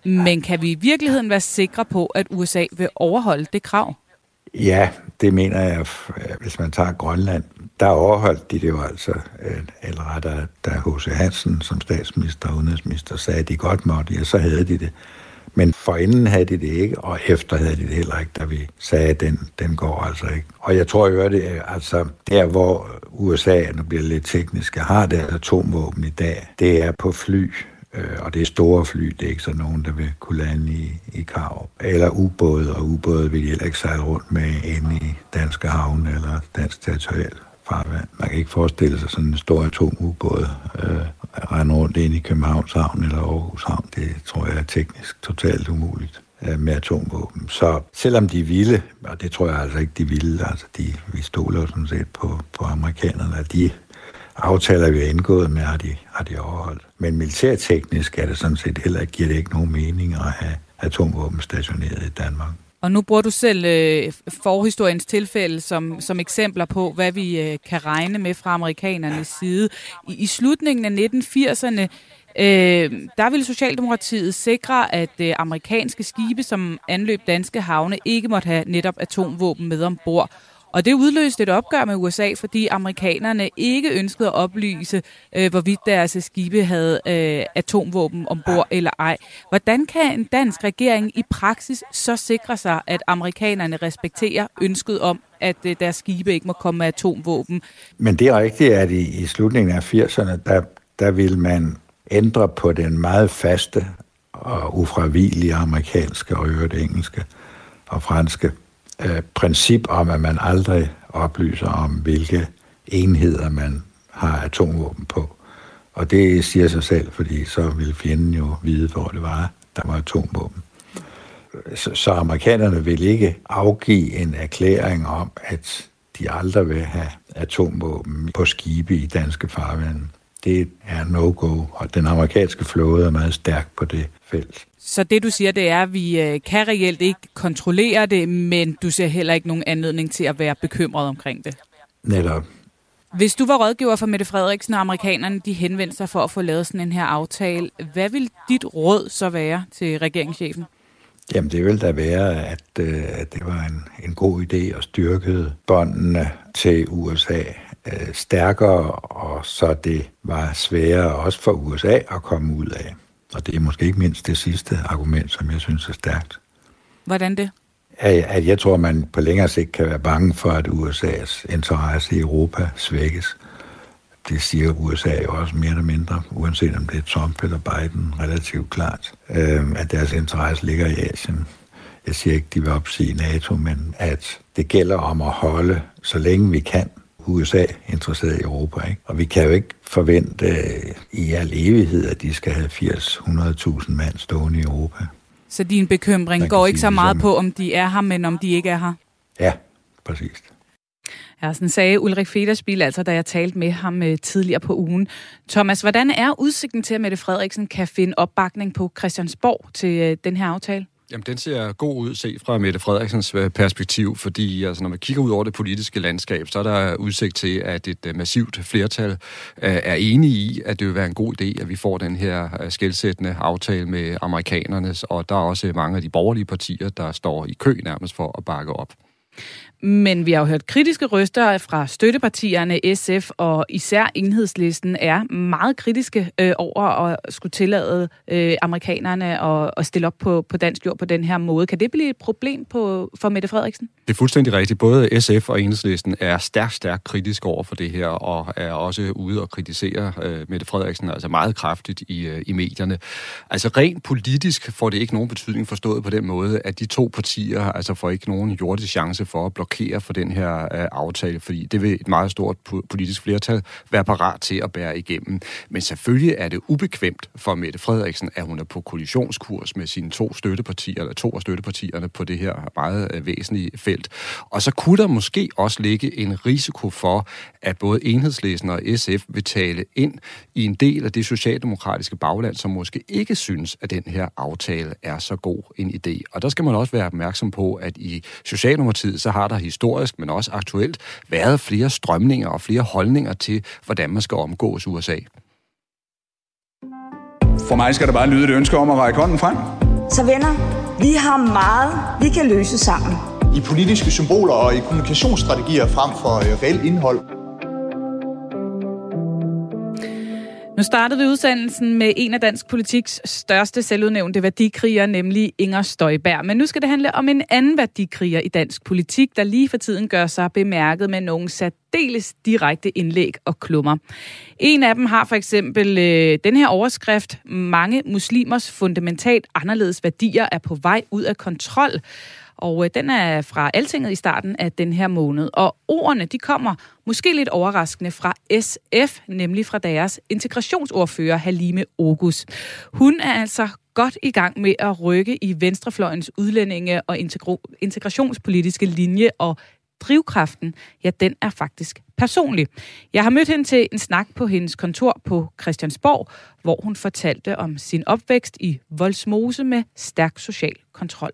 Men kan vi i virkeligheden være sikre på, at USA vil overholde det krav? Ja, det mener jeg, øh, hvis man tager Grønland, der overholdt de det jo altså, øh, eller rettere, da H.C. Hansen som statsminister og udenrigsminister sagde, at de godt måtte, ja, så havde de det. Men forinden havde de det ikke, og efter havde de det heller ikke, da vi sagde, at den, den går altså ikke. Og jeg tror jo, det er altså der, hvor USA, nu bliver lidt teknisk, har det atomvåben i dag, det er på fly, øh, og det er store fly, det er ikke så nogen, der vil kunne lande i, i Karup. Eller ubåde, og ubåde vil heller ikke sejle rundt med inde i danske havne eller dansk territorial farvand. Man kan ikke forestille sig sådan en stor atomubåd øh, rende rundt ind i Københavns Havn eller Aarhus Havn. Det tror jeg er teknisk totalt umuligt øh, med atomvåben. Så selvom de ville, og det tror jeg altså ikke, de ville, altså de, vi stoler jo sådan set på, på amerikanerne, at de aftaler, vi har indgået med, har de, har de overholdt. Men militærteknisk er det sådan set heller ikke, giver det ikke nogen mening at have atomvåben stationeret i Danmark. Og nu bruger du selv øh, forhistoriens tilfælde som, som eksempler på, hvad vi øh, kan regne med fra amerikanernes side. I, i slutningen af 1980'erne, øh, der ville Socialdemokratiet sikre, at øh, amerikanske skibe, som anløb danske havne, ikke måtte have netop atomvåben med ombord. Og det udløste et opgør med USA, fordi amerikanerne ikke ønskede at oplyse, øh, hvorvidt deres skibe havde øh, atomvåben ombord eller ej. Hvordan kan en dansk regering i praksis så sikre sig, at amerikanerne respekterer ønsket om, at øh, deres skibe ikke må komme med atomvåben? Men det er rigtigt, at i, i slutningen af 80'erne, der, der vil man ændre på den meget faste og ufravigelige amerikanske og øvrigt engelske og franske øh, princip om, at man aldrig oplyser om, hvilke enheder man har atomvåben på. Og det siger sig selv, fordi så vil fjenden jo vide, hvor det var, der var atomvåben. Så, så amerikanerne vil ikke afgive en erklæring om, at de aldrig vil have atomvåben på skibe i danske farvande. Det er no-go, og den amerikanske flåde er meget stærk på det felt. Så det du siger, det er, at vi øh, kan reelt ikke kontrollere det, men du ser heller ikke nogen anledning til at være bekymret omkring det. Netop. Hvis du var rådgiver for Mette Frederiksen og amerikanerne, de henvendte sig for at få lavet sådan en her aftale, hvad vil dit råd så være til regeringschefen? Jamen det vil da være, at, øh, at det var en, en god idé at styrke båndene til USA øh, stærkere, og så det var sværere også for USA at komme ud af. Og det er måske ikke mindst det sidste argument, som jeg synes er stærkt. Hvordan det? At, at jeg tror, man på længere sigt kan være bange for, at USA's interesse i Europa svækkes. det siger USA jo også mere eller mindre, uanset om det er Trump eller Biden, relativt klart, øh, at deres interesse ligger i Asien. Jeg siger ikke, de vil opsige NATO, men at det gælder om at holde, så længe vi kan, USA interesseret i Europa. Ikke? Og vi kan jo ikke forvente uh, i al evighed, at de skal have 80-100.000 mand stående i Europa. Så din bekymring går ikke så meget ligesom... på, om de er her, men om de ikke er her? Ja, præcis. Ja, sådan sagde Ulrik Federspil, altså da jeg talte med ham øh, tidligere på ugen. Thomas, hvordan er udsigten til, at Mette Frederiksen kan finde opbakning på Christiansborg til øh, den her aftale? Jamen, den ser god ud set fra Mette Frederiksens øh, perspektiv, fordi altså, når man kigger ud over det politiske landskab, så er der udsigt til, at et øh, massivt flertal øh, er enige i, at det vil være en god idé, at vi får den her skældsættende aftale med amerikanernes, og der er også mange af de borgerlige partier, der står i kø nærmest for at bakke op. Men vi har jo hørt kritiske røster fra støttepartierne, SF og især enhedslisten er meget kritiske øh, over at skulle tillade øh, amerikanerne at, at stille op på, på dansk jord på den her måde. Kan det blive et problem på, for Mette Frederiksen? Det er fuldstændig rigtigt. Både SF og enhedslisten er stærkt, stærkt kritisk over for det her, og er også ude og kritisere øh, Mette Frederiksen altså meget kraftigt i, øh, i medierne. Altså rent politisk får det ikke nogen betydning forstået på den måde, at de to partier altså får ikke nogen jordisk chance for at blokere for den her øh, aftale, fordi det vil et meget stort politisk flertal være parat til at bære igennem. Men selvfølgelig er det ubekvemt for Mette Frederiksen, at hun er på kollisionskurs med sine to støttepartier, eller to af støttepartierne på det her meget øh, væsentlige felt. Og så kunne der måske også ligge en risiko for, at både enhedslæsen og SF vil tale ind i en del af det socialdemokratiske bagland, som måske ikke synes, at den her aftale er så god en idé. Og der skal man også være opmærksom på, at i Socialdemokratiet, så har der historisk, men også aktuelt, været flere strømninger og flere holdninger til, hvordan man skal omgås USA. For mig skal der bare lyde et ønske om at række hånden frem. Så venner, vi har meget, vi kan løse sammen. I politiske symboler og i kommunikationsstrategier frem for øh, reelt indhold. Nu startede vi udsendelsen med en af dansk politiks største selvudnævnte værdikriger, nemlig Inger Støjberg. Men nu skal det handle om en anden værdikriger i dansk politik, der lige for tiden gør sig bemærket med nogle særdeles direkte indlæg og klummer. En af dem har for eksempel øh, den her overskrift, mange muslimers fundamentalt anderledes værdier er på vej ud af kontrol. Og øh, den er fra Altinget i starten af den her måned. Og ordene, de kommer måske lidt overraskende fra SF, nemlig fra deres integrationsordfører Halime Ogus. Hun er altså godt i gang med at rykke i venstrefløjens udlændinge- og integrationspolitiske linje, og drivkraften, ja, den er faktisk personlig. Jeg har mødt hende til en snak på hendes kontor på Christiansborg, hvor hun fortalte om sin opvækst i Voldsmose med stærk social kontrol.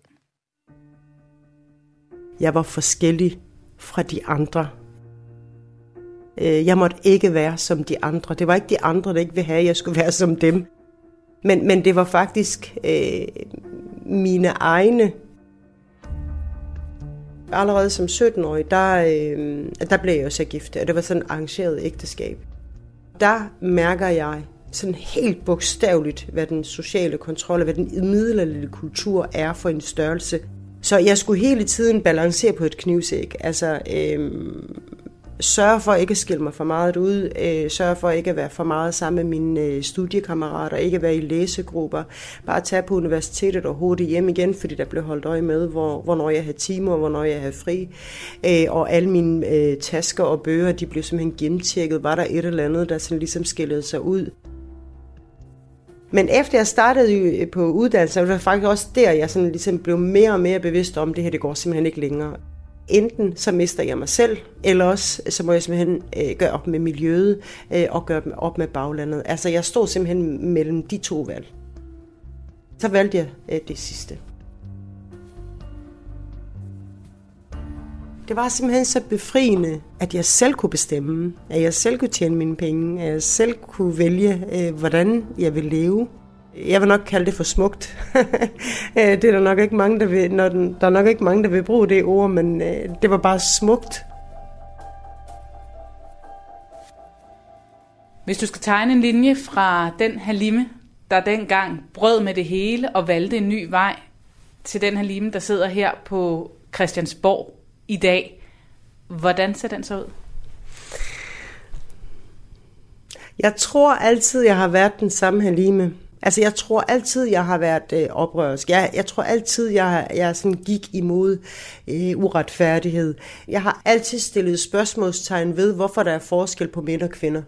Jeg var forskellig fra de andre. Øh, jeg måtte ikke være som de andre. Det var ikke de andre, der ikke ville have, at jeg skulle være som dem. Men, men det var faktisk øh, mine egne. Allerede som 17-årig, der, øh, der blev jeg også så gift, og det var sådan et arrangeret ægteskab. Der mærker jeg sådan helt bogstaveligt, hvad den sociale kontrol og hvad den middelalderlige kultur er for en størrelse. Så jeg skulle hele tiden balancere på et knivsæk. Altså, øh, sørge for ikke at skille mig for meget ud, øh, sørge for ikke at være for meget sammen med mine øh, studiekammerater, ikke at være i læsegrupper, bare tage på universitetet og hurtigt hjem igen, fordi der blev holdt øje med, hvor, hvornår jeg havde timer, og hvornår jeg havde fri. Øh, og alle mine øh, tasker og bøger, de blev simpelthen gennemtjekket. Var der et eller andet, der sådan ligesom skillede sig ud? Men efter jeg startede øh, på uddannelse, var det faktisk også der, jeg sådan ligesom blev mere og mere bevidst om, at det her det går simpelthen ikke længere. Enten så mister jeg mig selv, eller også øh, så må jeg simpelthen øh, gøre op med miljøet øh, og gøre op med baglandet. Altså jeg stod simpelthen mellem de to valg. Så valgte jeg øh, det sidste. Det var simpelthen så befriende, at jeg selv kunne bestemme, at jeg selv kunne tjene mine penge, at jeg selv kunne vælge, øh, hvordan jeg vil leve. Jeg vil nok kalde det for smukt. Øh, det er der nok ikke mange, der vil, når den, der er nok ikke mange, der vil bruge det ord, men øh, det var bare smukt. Hvis du skal tegne en linje fra den Halime, der dengang brød med det hele og valgte en ny vej, til den Halime, der sidder her på Christiansborg – i dag. Hvordan ser den så ud? Jeg tror altid, jeg har været den samme Halime. Altså, jeg tror altid, jeg har været øh, oprørsk. Jeg, jeg tror altid, jeg, jeg sådan gik imod øh, uretfærdighed. Jeg har altid stillet spørgsmålstegn ved, hvorfor der er forskel på mænd og kvinder.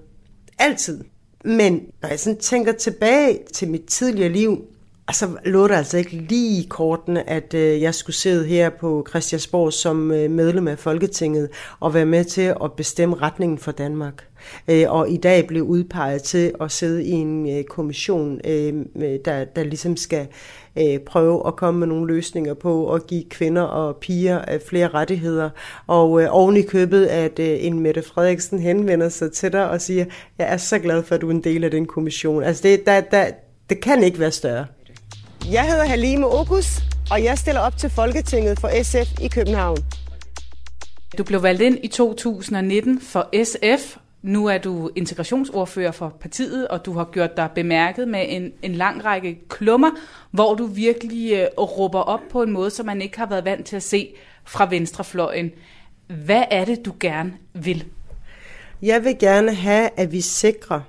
Altid. Men når jeg sådan tænker tilbage til mit tidligere liv, så lå det altså ikke lige i kortene, at øh, jeg skulle sidde her på Christiansborg som øh, medlem af Folketinget og være med til at bestemme retningen for Danmark. Øh, og i dag blev udpeget til at sidde i en øh, kommission, øh, der, der ligesom skal øh, prøve at komme med nogle løsninger på at give kvinder og piger øh, flere rettigheder. Og øh, oven i købet, at øh, en Mette Frederiksen henvender sig til dig og siger, jeg er så glad for, at du er en del af den kommission. Altså det, der, der, det kan ikke være større. Jeg hedder Halime Okus, og jeg stiller op til Folketinget for SF i København. Du blev valgt ind i 2019 for SF. Nu er du integrationsordfører for partiet, og du har gjort dig bemærket med en, en lang række klummer, hvor du virkelig øh, råber op på en måde, som man ikke har været vant til at se fra venstrefløjen. Hvad er det, du gerne vil? Jeg vil gerne have, at vi sikrer,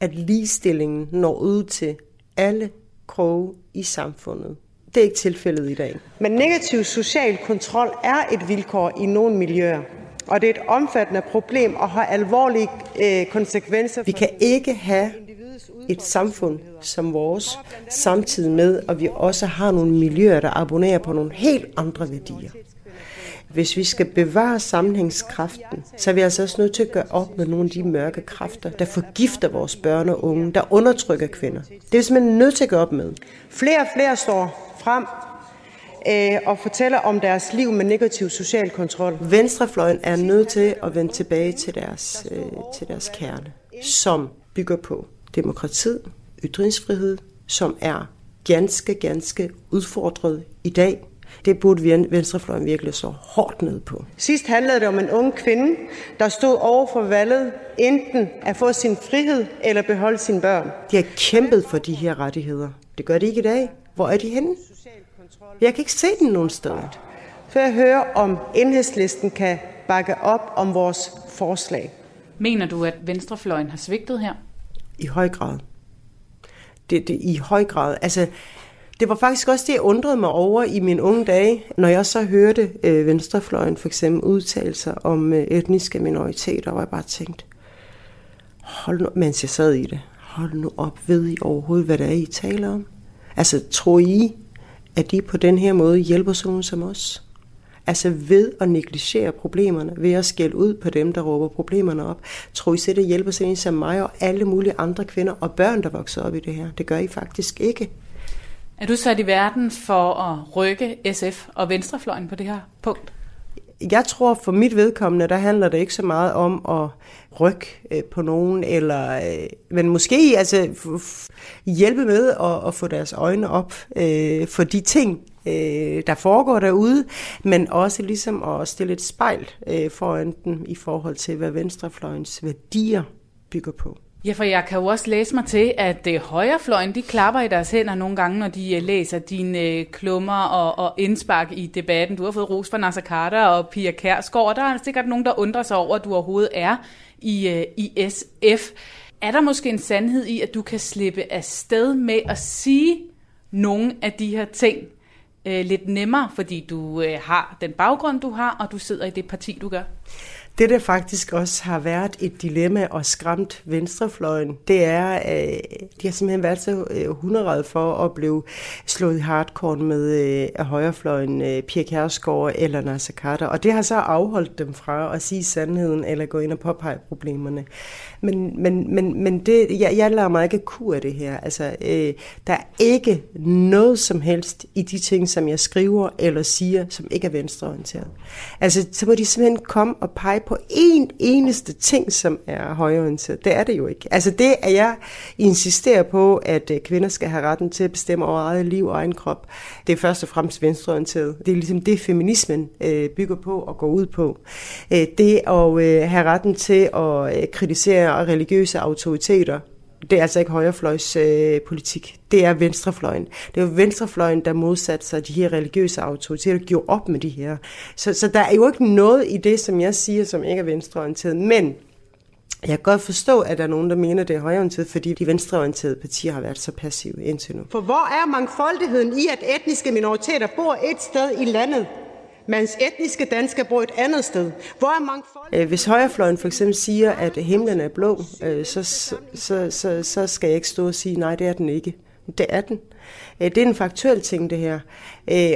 at ligestillingen når ud til alle kroge i samfundet. Det er ikke tilfældet i dag. Men negativ social kontrol er et vilkår i nogle miljøer, og det er et omfattende problem og har alvorlige øh, konsekvenser. Vi kan ikke have et samfund som vores, samtidig med, at vi også har nogle miljøer, der abonnerer på nogle helt andre værdier. Hvis vi skal bevare sammenhængskraften, så er vi altså også nødt til at gøre op med nogle af de mørke kræfter, der forgifter vores børn og unge, der undertrykker kvinder. Det er vi simpelthen nødt til at gøre op med. Flere og flere står frem øh, og fortæller om deres liv med negativ social kontrol. Venstrefløjen er nødt til at vende tilbage til deres, øh, til deres kerne, som bygger på demokratiet, ytringsfrihed, som er ganske, ganske udfordret i dag det burde vi venstrefløjen virkelig så hårdt ned på. Sidst handlede det om en ung kvinde, der stod over for valget enten at få sin frihed eller beholde sine børn. De har kæmpet for de her rettigheder. Det gør de ikke i dag. Hvor er de henne? Jeg kan ikke se den nogen steder. Så jeg hører, om enhedslisten kan bakke op om vores forslag. Mener du, at venstrefløjen har svigtet her? I høj grad. Det, det, I høj grad. Altså, det var faktisk også det, jeg undrede mig over i mine unge dage, når jeg så hørte øh, Venstrefløjen for eksempel udtale sig om øh, etniske minoriteter, hvor jeg bare tænkte, hold nu, mens jeg sad i det, hold nu op, ved I overhovedet, hvad det er, I taler om? Altså, tror I, at de på den her måde hjælper sådan som os? Altså ved at negligere problemerne, ved at skælde ud på dem, der råber problemerne op. Tror I selv, det hjælper sådan en som mig og alle mulige andre kvinder og børn, der vokser op i det her? Det gør I faktisk ikke. Er du sat i verden for at rykke SF og Venstrefløjen på det her punkt? Jeg tror for mit vedkommende, der handler det ikke så meget om at rykke øh, på nogen, eller, øh, men måske altså, hjælpe med at, at få deres øjne op øh, for de ting, øh, der foregår derude, men også ligesom at stille et spejl øh, foran dem i forhold til, hvad venstrefløjens værdier bygger på. Ja, for jeg kan jo også læse mig til, at det højrefløjen, de klapper i deres hænder nogle gange, når de øh, læser dine øh, klummer og, og indspark i debatten. Du har fået ros fra Nasser Carter og Pia Kærsgaard, og der er sikkert nogen, der undrer sig over, at du overhovedet er i, i SF. Er der måske en sandhed i, at du kan slippe afsted med at sige nogle af de her ting lidt nemmere, fordi du har den baggrund, du har, og du sidder i det parti, du gør? Det, der faktisk også har været et dilemma og skræmt venstrefløjen, det er, at øh, de har simpelthen været så øh, hundrede for at blive slået i hardcore med øh, højrefløjen øh, Pia Kærsgaard eller Nasser Carter. Og det har så afholdt dem fra at sige sandheden eller gå ind og påpege problemerne. Men, men, men, men det, jeg, jeg lader mig ikke kur af det her. Altså, øh, der er ikke noget som helst i de ting, som jeg skriver eller siger, som ikke er venstreorienteret. Altså, så må de simpelthen komme og pege på én eneste ting, som er højreorienteret. Det er det jo ikke. Altså, det er jeg insisterer på, at øh, kvinder skal have retten til at bestemme over eget liv og egen krop. Det er først og fremmest venstreorienteret. Det er ligesom det, feminismen øh, bygger på og går ud på. Øh, det at øh, have retten til at øh, kritisere og religiøse autoriteter. Det er altså ikke højrefløjs øh, politik. Det er venstrefløjen. Det er jo venstrefløjen, der modsatte sig de her religiøse autoriteter, gjorde op med de her. Så, så der er jo ikke noget i det, som jeg siger, som ikke er venstreorienteret. Men Jeg kan godt forstå, at der er nogen, der mener, det er højreorienteret, fordi de venstreorienterede partier har været så passive indtil nu. For hvor er mangfoldigheden i, at etniske minoriteter bor et sted i landet, mens etniske danskere bor et andet sted? Hvor er mangfold... Øh, hvis højrefløjen for eksempel siger, at himlen er blå, øh, så, så, så, så skal jeg ikke stå og sige, nej, det er den ikke. Det er den. Øh, det er en faktuel ting, det her.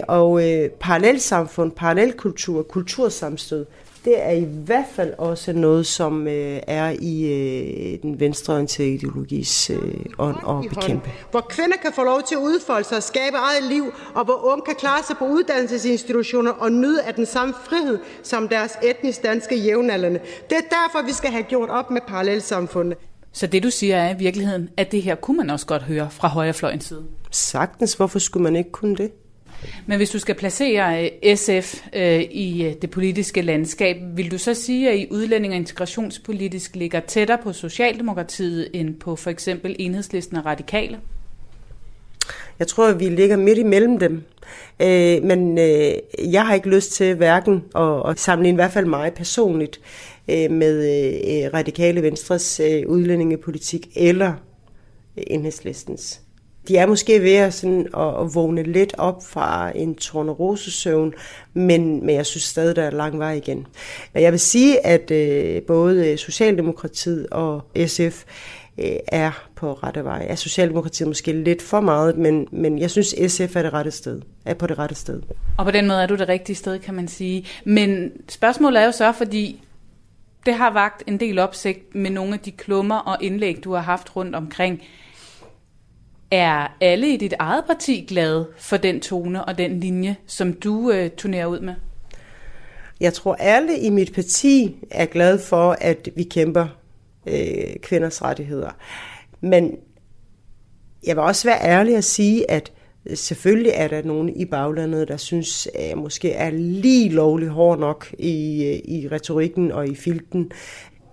Og parallelsamfund, parallelkultur, kultursamstød, det er i hvert fald også noget, som øh, er i øh, den venstreorienterede ideologis øh, ånd og bekæmpe. Hvor kvinder kan få lov til at udfolde sig og skabe eget liv, og hvor unge kan klare sig på uddannelsesinstitutioner og nyde af den samme frihed som deres etnisk danske jævnaldrende. Det er derfor, vi skal have gjort op med parallelsamfundet. Så det du siger er i virkeligheden, at det her kunne man også godt høre fra højrefløjens side? Sagtens. Hvorfor skulle man ikke kunne det? Men hvis du skal placere øh, SF øh, i øh, det politiske landskab, vil du så sige, at I udlænding- og integrationspolitisk ligger tættere på Socialdemokratiet end på for eksempel Enhedslisten og Radikale? Jeg tror, at vi ligger midt imellem dem. Øh, men øh, jeg har ikke lyst til hverken at, at sammenligne i hvert fald mig personligt øh, med øh, Radikale Venstres øh, udlændingepolitik eller enhedslistens de er måske ved at, sådan, at, at vågne lidt op fra en tornerosesøvn, men, men jeg synes stadig, der er lang vej igen. Jeg vil sige, at øh, både Socialdemokratiet og SF øh, er på rette vej. Er Socialdemokratiet måske lidt for meget, men, men jeg synes, SF er det rette sted. Er på det rette sted. Og på den måde er du det rigtige sted, kan man sige. Men spørgsmålet er jo så, fordi det har vagt en del opsigt med nogle af de klummer og indlæg, du har haft rundt omkring er alle i dit eget parti glade for den tone og den linje, som du øh, turnerer ud med? Jeg tror, alle i mit parti er glade for, at vi kæmper øh, kvinders rettigheder. Men jeg vil også være ærlig at sige, at selvfølgelig er der nogen i baglandet, der synes, at jeg måske er lige lovlig hård nok i, øh, i retorikken og i filten.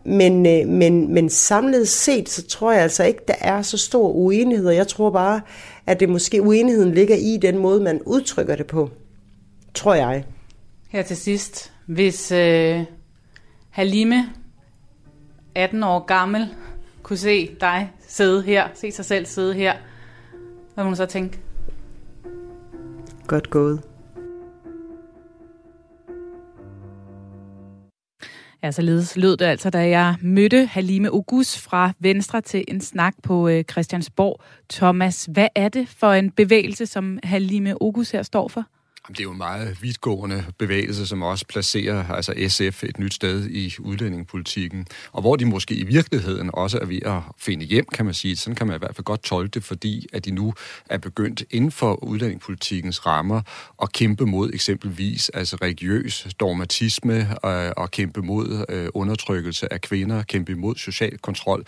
Men, øh, men, men samlet set, så tror jeg altså ikke, der er så stor uenighed. Jeg tror bare, at det måske uenigheden ligger i den måde, man udtrykker det på. Tror jeg. Her til sidst, hvis øh, Halime, 18 år gammel, kunne se dig sidde her, se sig selv sidde her, hvad må hun så tænke? Godt gået. Ja, således lød det altså, da jeg mødte Halime Ogus fra Venstre til en snak på øh, Christiansborg. Thomas, hvad er det for en bevægelse, som Halime Ogus her står for? Det er jo en meget vidtgående bevægelse, som også placerer altså SF et nyt sted i udlændingepolitikken, og hvor de måske i virkeligheden også er ved at finde hjem, kan man sige. Sådan kan man i hvert fald godt tolke det, fordi at de nu er begyndt inden for udlændingepolitikkens rammer at kæmpe mod eksempelvis altså religiøs dogmatisme og, og kæmpe mod øh, undertrykkelse af kvinder, kæmpe imod social kontrol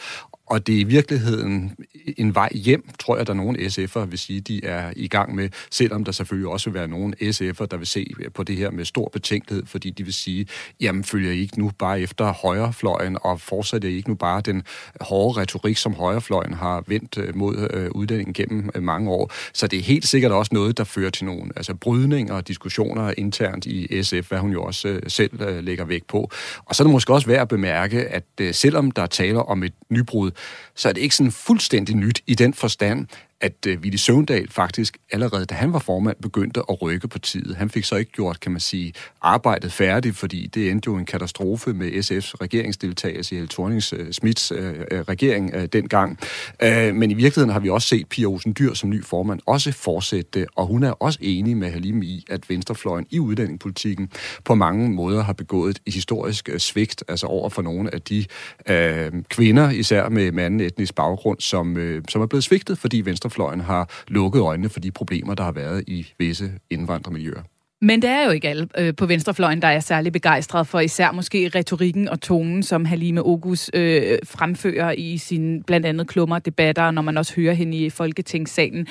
og det er i virkeligheden en vej hjem, tror jeg, der er nogle SF'er vil sige, de er i gang med, selvom der selvfølgelig også vil være nogle SF'er, der vil se på det her med stor betænkelighed, fordi de vil sige, jamen følger I ikke nu bare efter højrefløjen, og fortsætter I ikke nu bare den hårde retorik, som højrefløjen har vendt øh, mod øh, uddannelsen gennem øh, mange år. Så det er helt sikkert også noget, der fører til nogle altså brydninger og diskussioner internt i SF, hvad hun jo også øh, selv øh, lægger vægt på. Og så er det måske også værd at bemærke, at selvom der taler om et nybrud, så er det ikke sådan fuldstændig nyt i den forstand, at øh, Ville Søvndal faktisk allerede, da han var formand, begyndte at rykke partiet. Han fik så ikke gjort, kan man sige, arbejdet færdigt, fordi det endte jo en katastrofe med SF's regeringsdeltagelse i Helle thorning øh, Smits øh, regering øh, dengang. Øh, men i virkeligheden har vi også set Pia Olsen Dyr som ny formand også fortsætte, og hun er også enig med Halim i, at venstrefløjen i udlændingepolitikken på mange måder har begået et historisk øh, svigt, altså over for nogle af de øh, kvinder, især med manden etnisk baggrund, som, øh, som er blevet svigtet, fordi venstre venstrefløjen har lukket øjnene for de problemer, der har været i visse indvandrermiljøer. Men det er jo ikke alle øh, på venstrefløjen, der er særlig begejstret for især måske retorikken og tonen, som Halime Ogus øh, fremfører i sine blandt andet klummer debatter, når man også hører hende i Folketingssalen.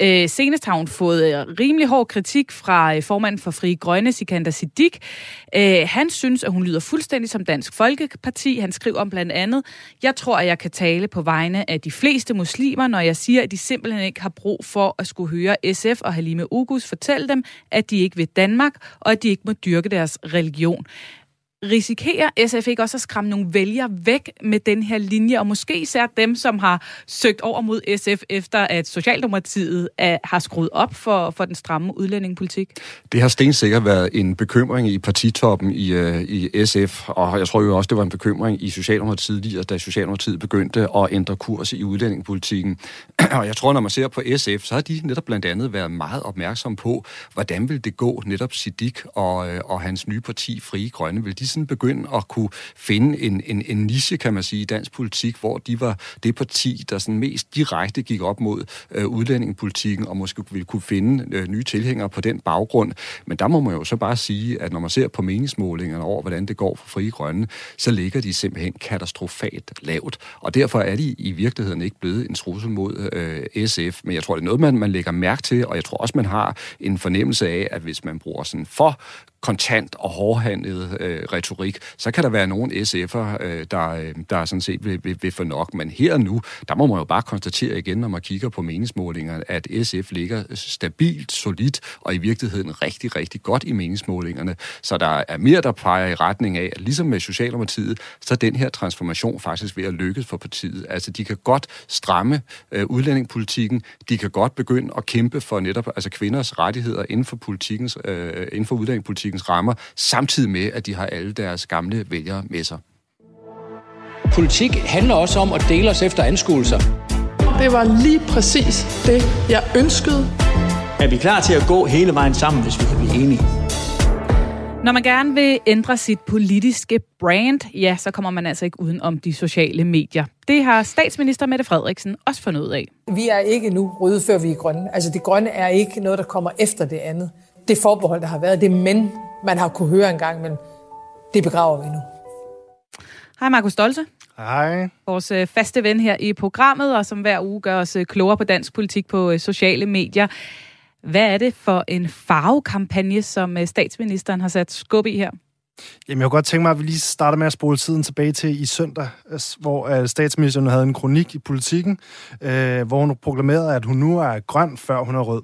Øh, senest har hun fået øh, rimelig hård kritik fra øh, formanden for Fri Grønne, Sikander Siddiq. Øh, han synes, at hun lyder fuldstændig som Dansk Folkeparti. Han skriver om blandt andet, jeg tror, at jeg kan tale på vegne af de fleste muslimer, når jeg siger, at de simpelthen ikke har brug for at skulle høre SF og Halime Ogus fortælle dem, at de ikke vil Danmark, og at de ikke må dyrke deres religion risikerer SF ikke også at skræmme nogle vælgere væk med den her linje, og måske især dem, som har søgt over mod SF, efter at Socialdemokratiet er, har skruet op for, for den stramme udlændingepolitik? Det har stensikkert været en bekymring i partitoppen i, øh, i SF, og jeg tror jo også, det var en bekymring i Socialdemokratiet lige, da Socialdemokratiet begyndte at ændre kurs i udlændingepolitikken. og jeg tror, når man ser på SF, så har de netop blandt andet været meget opmærksom på, hvordan vil det gå netop Sidik og, øh, og hans nye parti, Frie Grønne. Vil de sådan begynde at kunne finde en, en, en niche, kan man sige, i dansk politik, hvor de var det parti, der sådan mest direkte gik op mod øh, udlændingepolitikken, og måske ville kunne finde øh, nye tilhængere på den baggrund. Men der må man jo så bare sige, at når man ser på meningsmålingerne over, hvordan det går for Frie Grønne, så ligger de simpelthen katastrofalt lavt. Og derfor er de i virkeligheden ikke blevet en trussel mod øh, SF. Men jeg tror, det er noget, man, man lægger mærke til, og jeg tror også, man har en fornemmelse af, at hvis man bruger sådan for kontant og hårdhandlet øh, retorik, så kan der være nogle SF'er, øh, der, øh, der sådan set vil, vil, vil få nok. Men her og nu, der må man jo bare konstatere igen, når man kigger på meningsmålingerne, at SF ligger stabilt, solidt og i virkeligheden rigtig, rigtig godt i meningsmålingerne. Så der er mere, der peger i retning af, at ligesom med Socialdemokratiet, så er den her transformation faktisk ved at lykkes for partiet. Altså, de kan godt stramme øh, udlændingepolitikken, de kan godt begynde at kæmpe for netop altså kvinders rettigheder inden for, politikens, øh, inden for udlændingepolitikens rammer, samtidig med, at de har alle deres gamle vælgere med sig. Politik handler også om at dele os efter anskuelser. Det var lige præcis det, jeg ønskede. Er vi klar til at gå hele vejen sammen, hvis vi kan blive enige? Når man gerne vil ændre sit politiske brand, ja, så kommer man altså ikke uden om de sociale medier. Det har statsminister Mette Frederiksen også fundet ud af. Vi er ikke nu røde, før vi er grønne. Altså det grønne er ikke noget, der kommer efter det andet det forbehold, der har været, det men, man har kunne høre engang, men det begraver vi nu. Hej Markus Stolte. Hej. Vores øh, faste ven her i programmet, og som hver uge gør os øh, klogere på dansk politik på øh, sociale medier. Hvad er det for en farvekampagne, som statsministeren har sat skub i her? Jamen, jeg kunne godt tænke mig, at vi lige starter med at spole tiden tilbage til i søndag, hvor øh, statsministeren havde en kronik i politikken, uh, øh, hvor hun proklamerede, at hun nu er grøn, før hun er rød.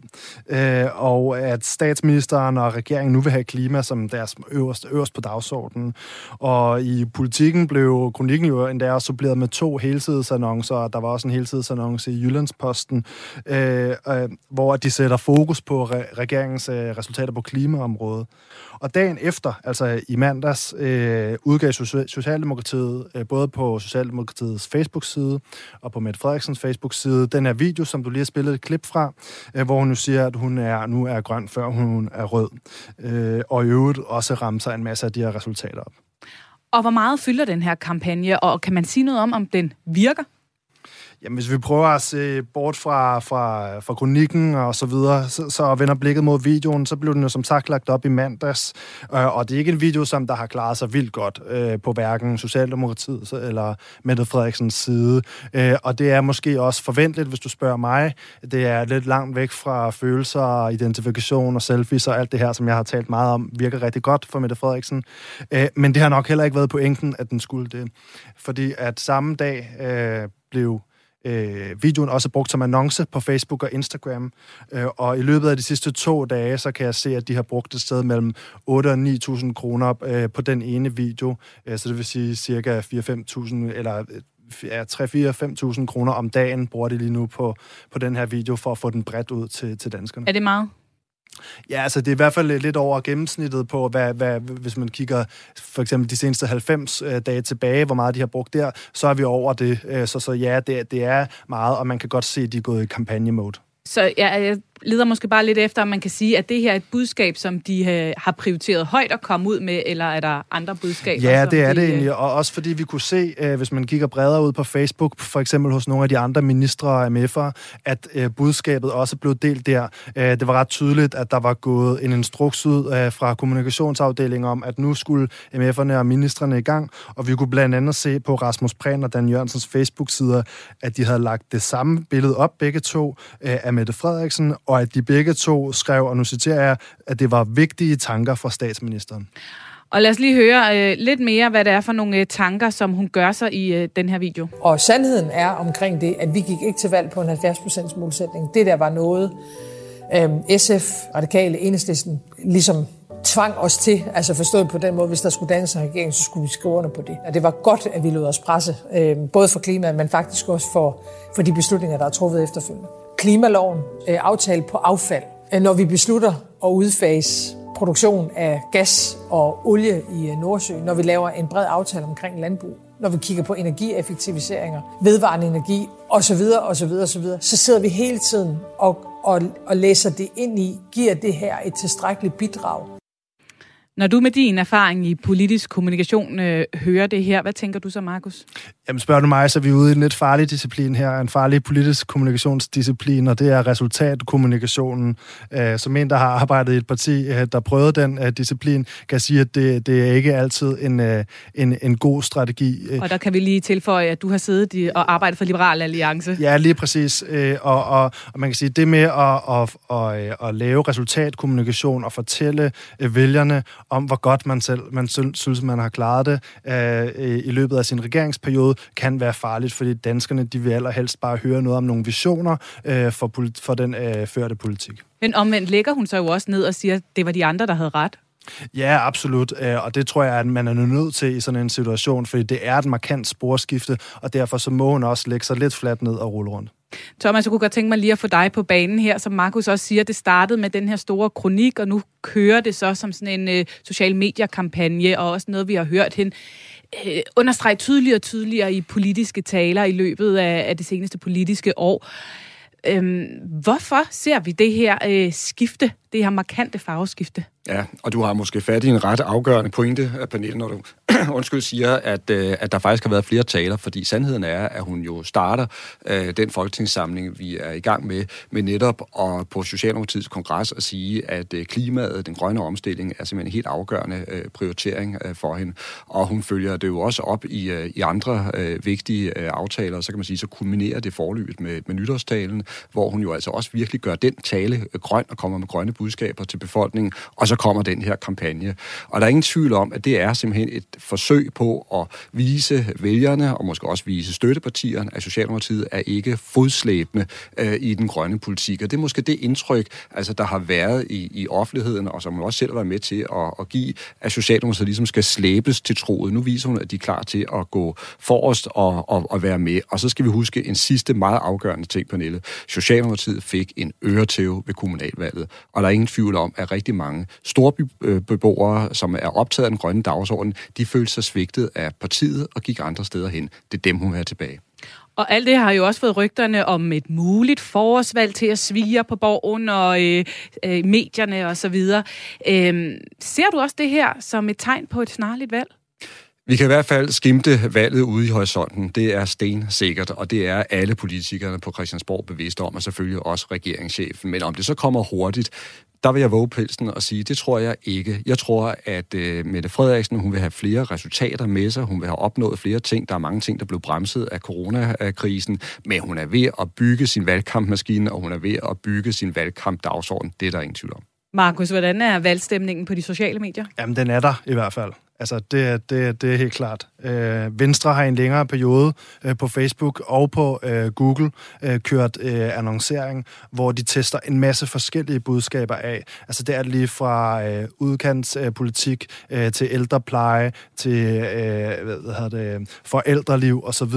Uh, og at statsministeren og regeringen nu vil have klima som deres øverste, øverst på dagsordenen. Og i politikken blev kronikken jo endda også suppleret med to helsidesannoncer, og der var også en helsidesannonce i Jyllandsposten, uh, uh, hvor de sætter fokus på re- regeringens resultater på klimaområdet. Og dagen efter, altså i mandags, øh, udgav Socialdemokratiet, øh, både på Socialdemokratiets Facebook-side og på Mette Frederiksens Facebook-side, den her video, som du lige har spillet et klip fra, øh, hvor hun nu siger, at hun er, nu er grøn, før hun er rød. Øh, og i øvrigt også ramser en masse af de her resultater op. Og hvor meget fylder den her kampagne, og kan man sige noget om, om den virker? Jamen, hvis vi prøver at se bort fra, fra, fra kronikken og så videre, så, så vender blikket mod videoen, så blev den jo som sagt lagt op i mandags. Øh, og det er ikke en video, som der har klaret sig vildt godt øh, på hverken Socialdemokratiet eller Mette Frederiksens side. Øh, og det er måske også forventeligt, hvis du spørger mig. Det er lidt langt væk fra følelser, identifikation og selfies og alt det her, som jeg har talt meget om, virker rigtig godt for Mette Frederiksen. Øh, men det har nok heller ikke været pointen, at den skulle det. Fordi at samme dag øh, blev øh, videoen også brugt som annonce på Facebook og Instagram. Øh, og i løbet af de sidste to dage, så kan jeg se, at de har brugt et sted mellem 8 og 9.000 kroner øh, på den ene video. Øh, så det vil sige cirka 4-5.000 eller øh, ja, 3-4-5.000 kroner om dagen bruger de lige nu på, på den her video for at få den bredt ud til, til danskerne. Er det meget? Ja, altså det er i hvert fald lidt over gennemsnittet på, hvad, hvad, hvis man kigger for eksempel de seneste 90 øh, dage tilbage, hvor meget de har brugt der, så er vi over det. Øh, så, så ja, det, det er meget, og man kan godt se, at de er gået i kampagnemode. Så ja, jeg leder måske bare lidt efter, om man kan sige, at det her er et budskab, som de øh, har prioriteret højt at komme ud med, eller er der andre budskaber? Ja, det er de, det egentlig, og også fordi vi kunne se, øh, hvis man kigger bredere ud på Facebook, for eksempel hos nogle af de andre ministre og MF'er, at øh, budskabet også blev delt der. Det var ret tydeligt, at der var gået en instruks ud fra kommunikationsafdelingen om, at nu skulle MF'erne og ministerne i gang, og vi kunne blandt andet se på Rasmus Prehn og Dan Jørgensens Facebook-sider, at de havde lagt det samme billede op, begge to, af Mette Frederiksen og at de begge to skrev, og nu citerer jeg, at det var vigtige tanker fra statsministeren. Og lad os lige høre øh, lidt mere, hvad det er for nogle øh, tanker, som hun gør sig i øh, den her video. Og sandheden er omkring det, at vi gik ikke til valg på en 70% målsætning. Det der var noget, øh, SF, Radikale, Enhedslisten, ligesom tvang os til, altså forstået på den måde, hvis der skulle dannes en regering, så skulle vi skrive under på det. Og det var godt, at vi lod os presse, øh, både for klimaet, men faktisk også for, for de beslutninger, der er truffet efterfølgende. Klimaloven, øh, aftale på affald. Øh, når vi beslutter at udfase produktion af gas og olie i øh, Nordsøen, når vi laver en bred aftale omkring landbrug, når vi kigger på energieffektiviseringer, vedvarende energi osv., osv., osv., så sidder vi hele tiden og, og, og læser det ind i, giver det her et tilstrækkeligt bidrag når du med din erfaring i politisk kommunikation øh, hører det her, hvad tænker du så, Markus? Jamen spørger du mig, så er vi ude i en lidt farlig disciplin her, en farlig politisk kommunikationsdisciplin, og det er resultatkommunikationen. Øh, som en, der har arbejdet i et parti, øh, der prøvede den øh, disciplin, kan sige, at det, det er ikke altid en, øh, en, en god strategi. Øh. Og der kan vi lige tilføje, at du har siddet i, og arbejdet for Liberal Alliance. Ja, lige præcis. Øh, og, og, og man kan sige, det med at, at, at, at, at lave resultatkommunikation og fortælle øh, vælgerne om, hvor godt man selv man synes, man har klaret det øh, i løbet af sin regeringsperiode, kan være farligt, fordi danskerne de vil allerhelst bare høre noget om nogle visioner øh, for, for den øh, førte politik. Men omvendt lægger hun så jo også ned og siger, at det var de andre, der havde ret. Ja, absolut. Øh, og det tror jeg, at man er nødt til i sådan en situation, fordi det er et markant sporskifte, og derfor så må hun også lægge sig lidt fladt ned og rulle rundt. Thomas, jeg kunne godt tænke mig lige at få dig på banen her. Som Markus også siger, det startede med den her store kronik, og nu kører det så som sådan en øh, social mediekampagne, og også noget, vi har hørt hende øh, understrege tydeligere og tydeligere i politiske taler i løbet af, af det seneste politiske år. Øhm, hvorfor ser vi det her øh, skifte, det her markante farveskifte? Ja, og du har måske fat i en ret afgørende pointe, øh, Pernille, når du undskyld siger, at, øh, at der faktisk har været flere taler, fordi sandheden er, at hun jo starter øh, den folketingssamling, vi er i gang med, med netop og på Socialdemokratiets kongres at sige, at øh, klimaet, den grønne omstilling, er simpelthen en helt afgørende øh, prioritering øh, for hende. Og hun følger det jo også op i, øh, i andre øh, vigtige øh, aftaler, så kan man sige, så kulminerer det forløbet med, med nytårstalen, hvor hun jo altså også virkelig gør den tale øh, grøn og kommer med grønne budskaber til befolkningen, og så kommer den her kampagne. Og der er ingen tvivl om, at det er simpelthen et forsøg på at vise vælgerne, og måske også vise støttepartierne, at Socialdemokratiet er ikke fodslæbende øh, i den grønne politik. Og det er måske det indtryk, altså, der har været i, i offentligheden, og som hun også selv har været med til at, at give, at Socialdemokratiet ligesom skal slæbes til troet. Nu viser hun, at de er klar til at gå forrest og, og, og være med. Og så skal vi huske en sidste meget afgørende ting, Pernille. Socialdemokratiet fik en øretæve ved kommunalvalget, og der er ingen tvivl om, at rigtig mange storbybeboere, øh, som er optaget af den grønne dagsorden, de følte sig svigtet af partiet og gik andre steder hen. Det er dem, hun er tilbage. Og alt det har jo også fået rygterne om et muligt forårsvalg til at svige på borgen og øh, øh, medierne osv. Øh, ser du også det her som et tegn på et snarligt valg? Vi kan i hvert fald skimte valget ude i horisonten. Det er stensikkert, og det er alle politikerne på Christiansborg bevidste om, og selvfølgelig også regeringschefen. Men om det så kommer hurtigt, der vil jeg våge pelsen og sige, det tror jeg ikke. Jeg tror, at uh, Mette Frederiksen, hun vil have flere resultater med sig. Hun vil have opnået flere ting. Der er mange ting, der blev bremset af coronakrisen. Men hun er ved at bygge sin valgkampmaskine, og hun er ved at bygge sin valgkampdagsorden. Det er der ingen tvivl om. Markus, hvordan er valgstemningen på de sociale medier? Jamen, den er der i hvert fald. Altså, det, det, det er helt klart. Øh, Venstre har i en længere periode øh, på Facebook og på øh, Google øh, kørt øh, annoncering, hvor de tester en masse forskellige budskaber af. Altså, det er lige fra øh, udkantspolitik øh, øh, til ældrepleje, til øh, hvad hedder det, forældreliv osv.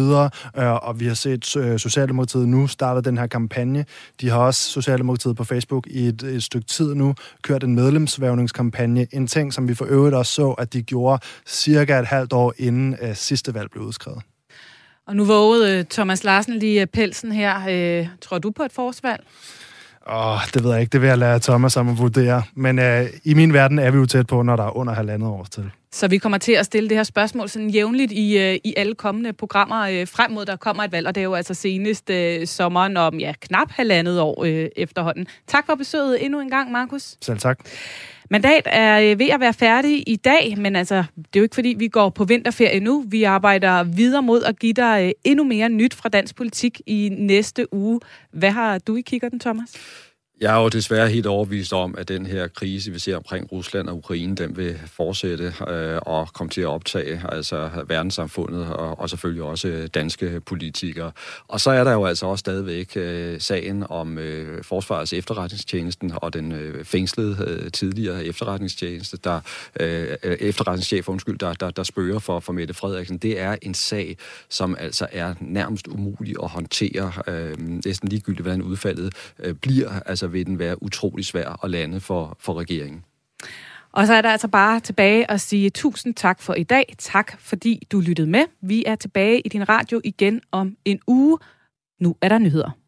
Øh, og vi har set øh, Socialdemokratiet nu starte den her kampagne. De har også Socialdemokratiet på Facebook i et, et stykke tid nu kørt en medlemsvævningskampagne. En ting, som vi for øvrigt også så, at de gjorde gjorde cirka et halvt år inden uh, sidste valg blev udskrevet. Og nu vågede uh, Thomas Larsen lige pelsen her. Uh, tror du på et forsvalg? Åh, oh, det ved jeg ikke. Det vil jeg lade Thomas om at vurdere. Men uh, i min verden er vi jo tæt på, når der er under halvandet år til. Så vi kommer til at stille det her spørgsmål sådan jævnligt i, i alle kommende programmer frem mod, der kommer et valg, og det er jo altså senest uh, sommeren om ja, knap halvandet år uh, efterhånden. Tak for besøget endnu en gang, Markus. Selv tak. Mandat er øh, ved at være færdig i dag, men altså, det er jo ikke fordi, vi går på vinterferie nu. Vi arbejder videre mod at give dig øh, endnu mere nyt fra dansk politik i næste uge. Hvad har du i kikkerten, Thomas? Jeg er jo desværre helt overbevist om, at den her krise, vi ser omkring Rusland og Ukraine, den vil fortsætte øh, og komme til at optage altså verdenssamfundet og, og selvfølgelig også øh, danske politikere. Og så er der jo altså også stadigvæk øh, sagen om øh, Forsvarets efterretningstjenesten og den øh, fængslede øh, tidligere efterretningstjeneste, der øh, øh, efterretningschef, undskyld, der, der, der spørger for, for Mette Frederiksen. Det er en sag, som altså er nærmest umulig at håndtere, øh, næsten ligegyldigt, hvordan udfaldet øh, bliver. Altså vil den være utrolig svær at lande for, for regeringen. Og så er der altså bare tilbage at sige tusind tak for i dag. Tak fordi du lyttede med. Vi er tilbage i din radio igen om en uge. Nu er der nyheder.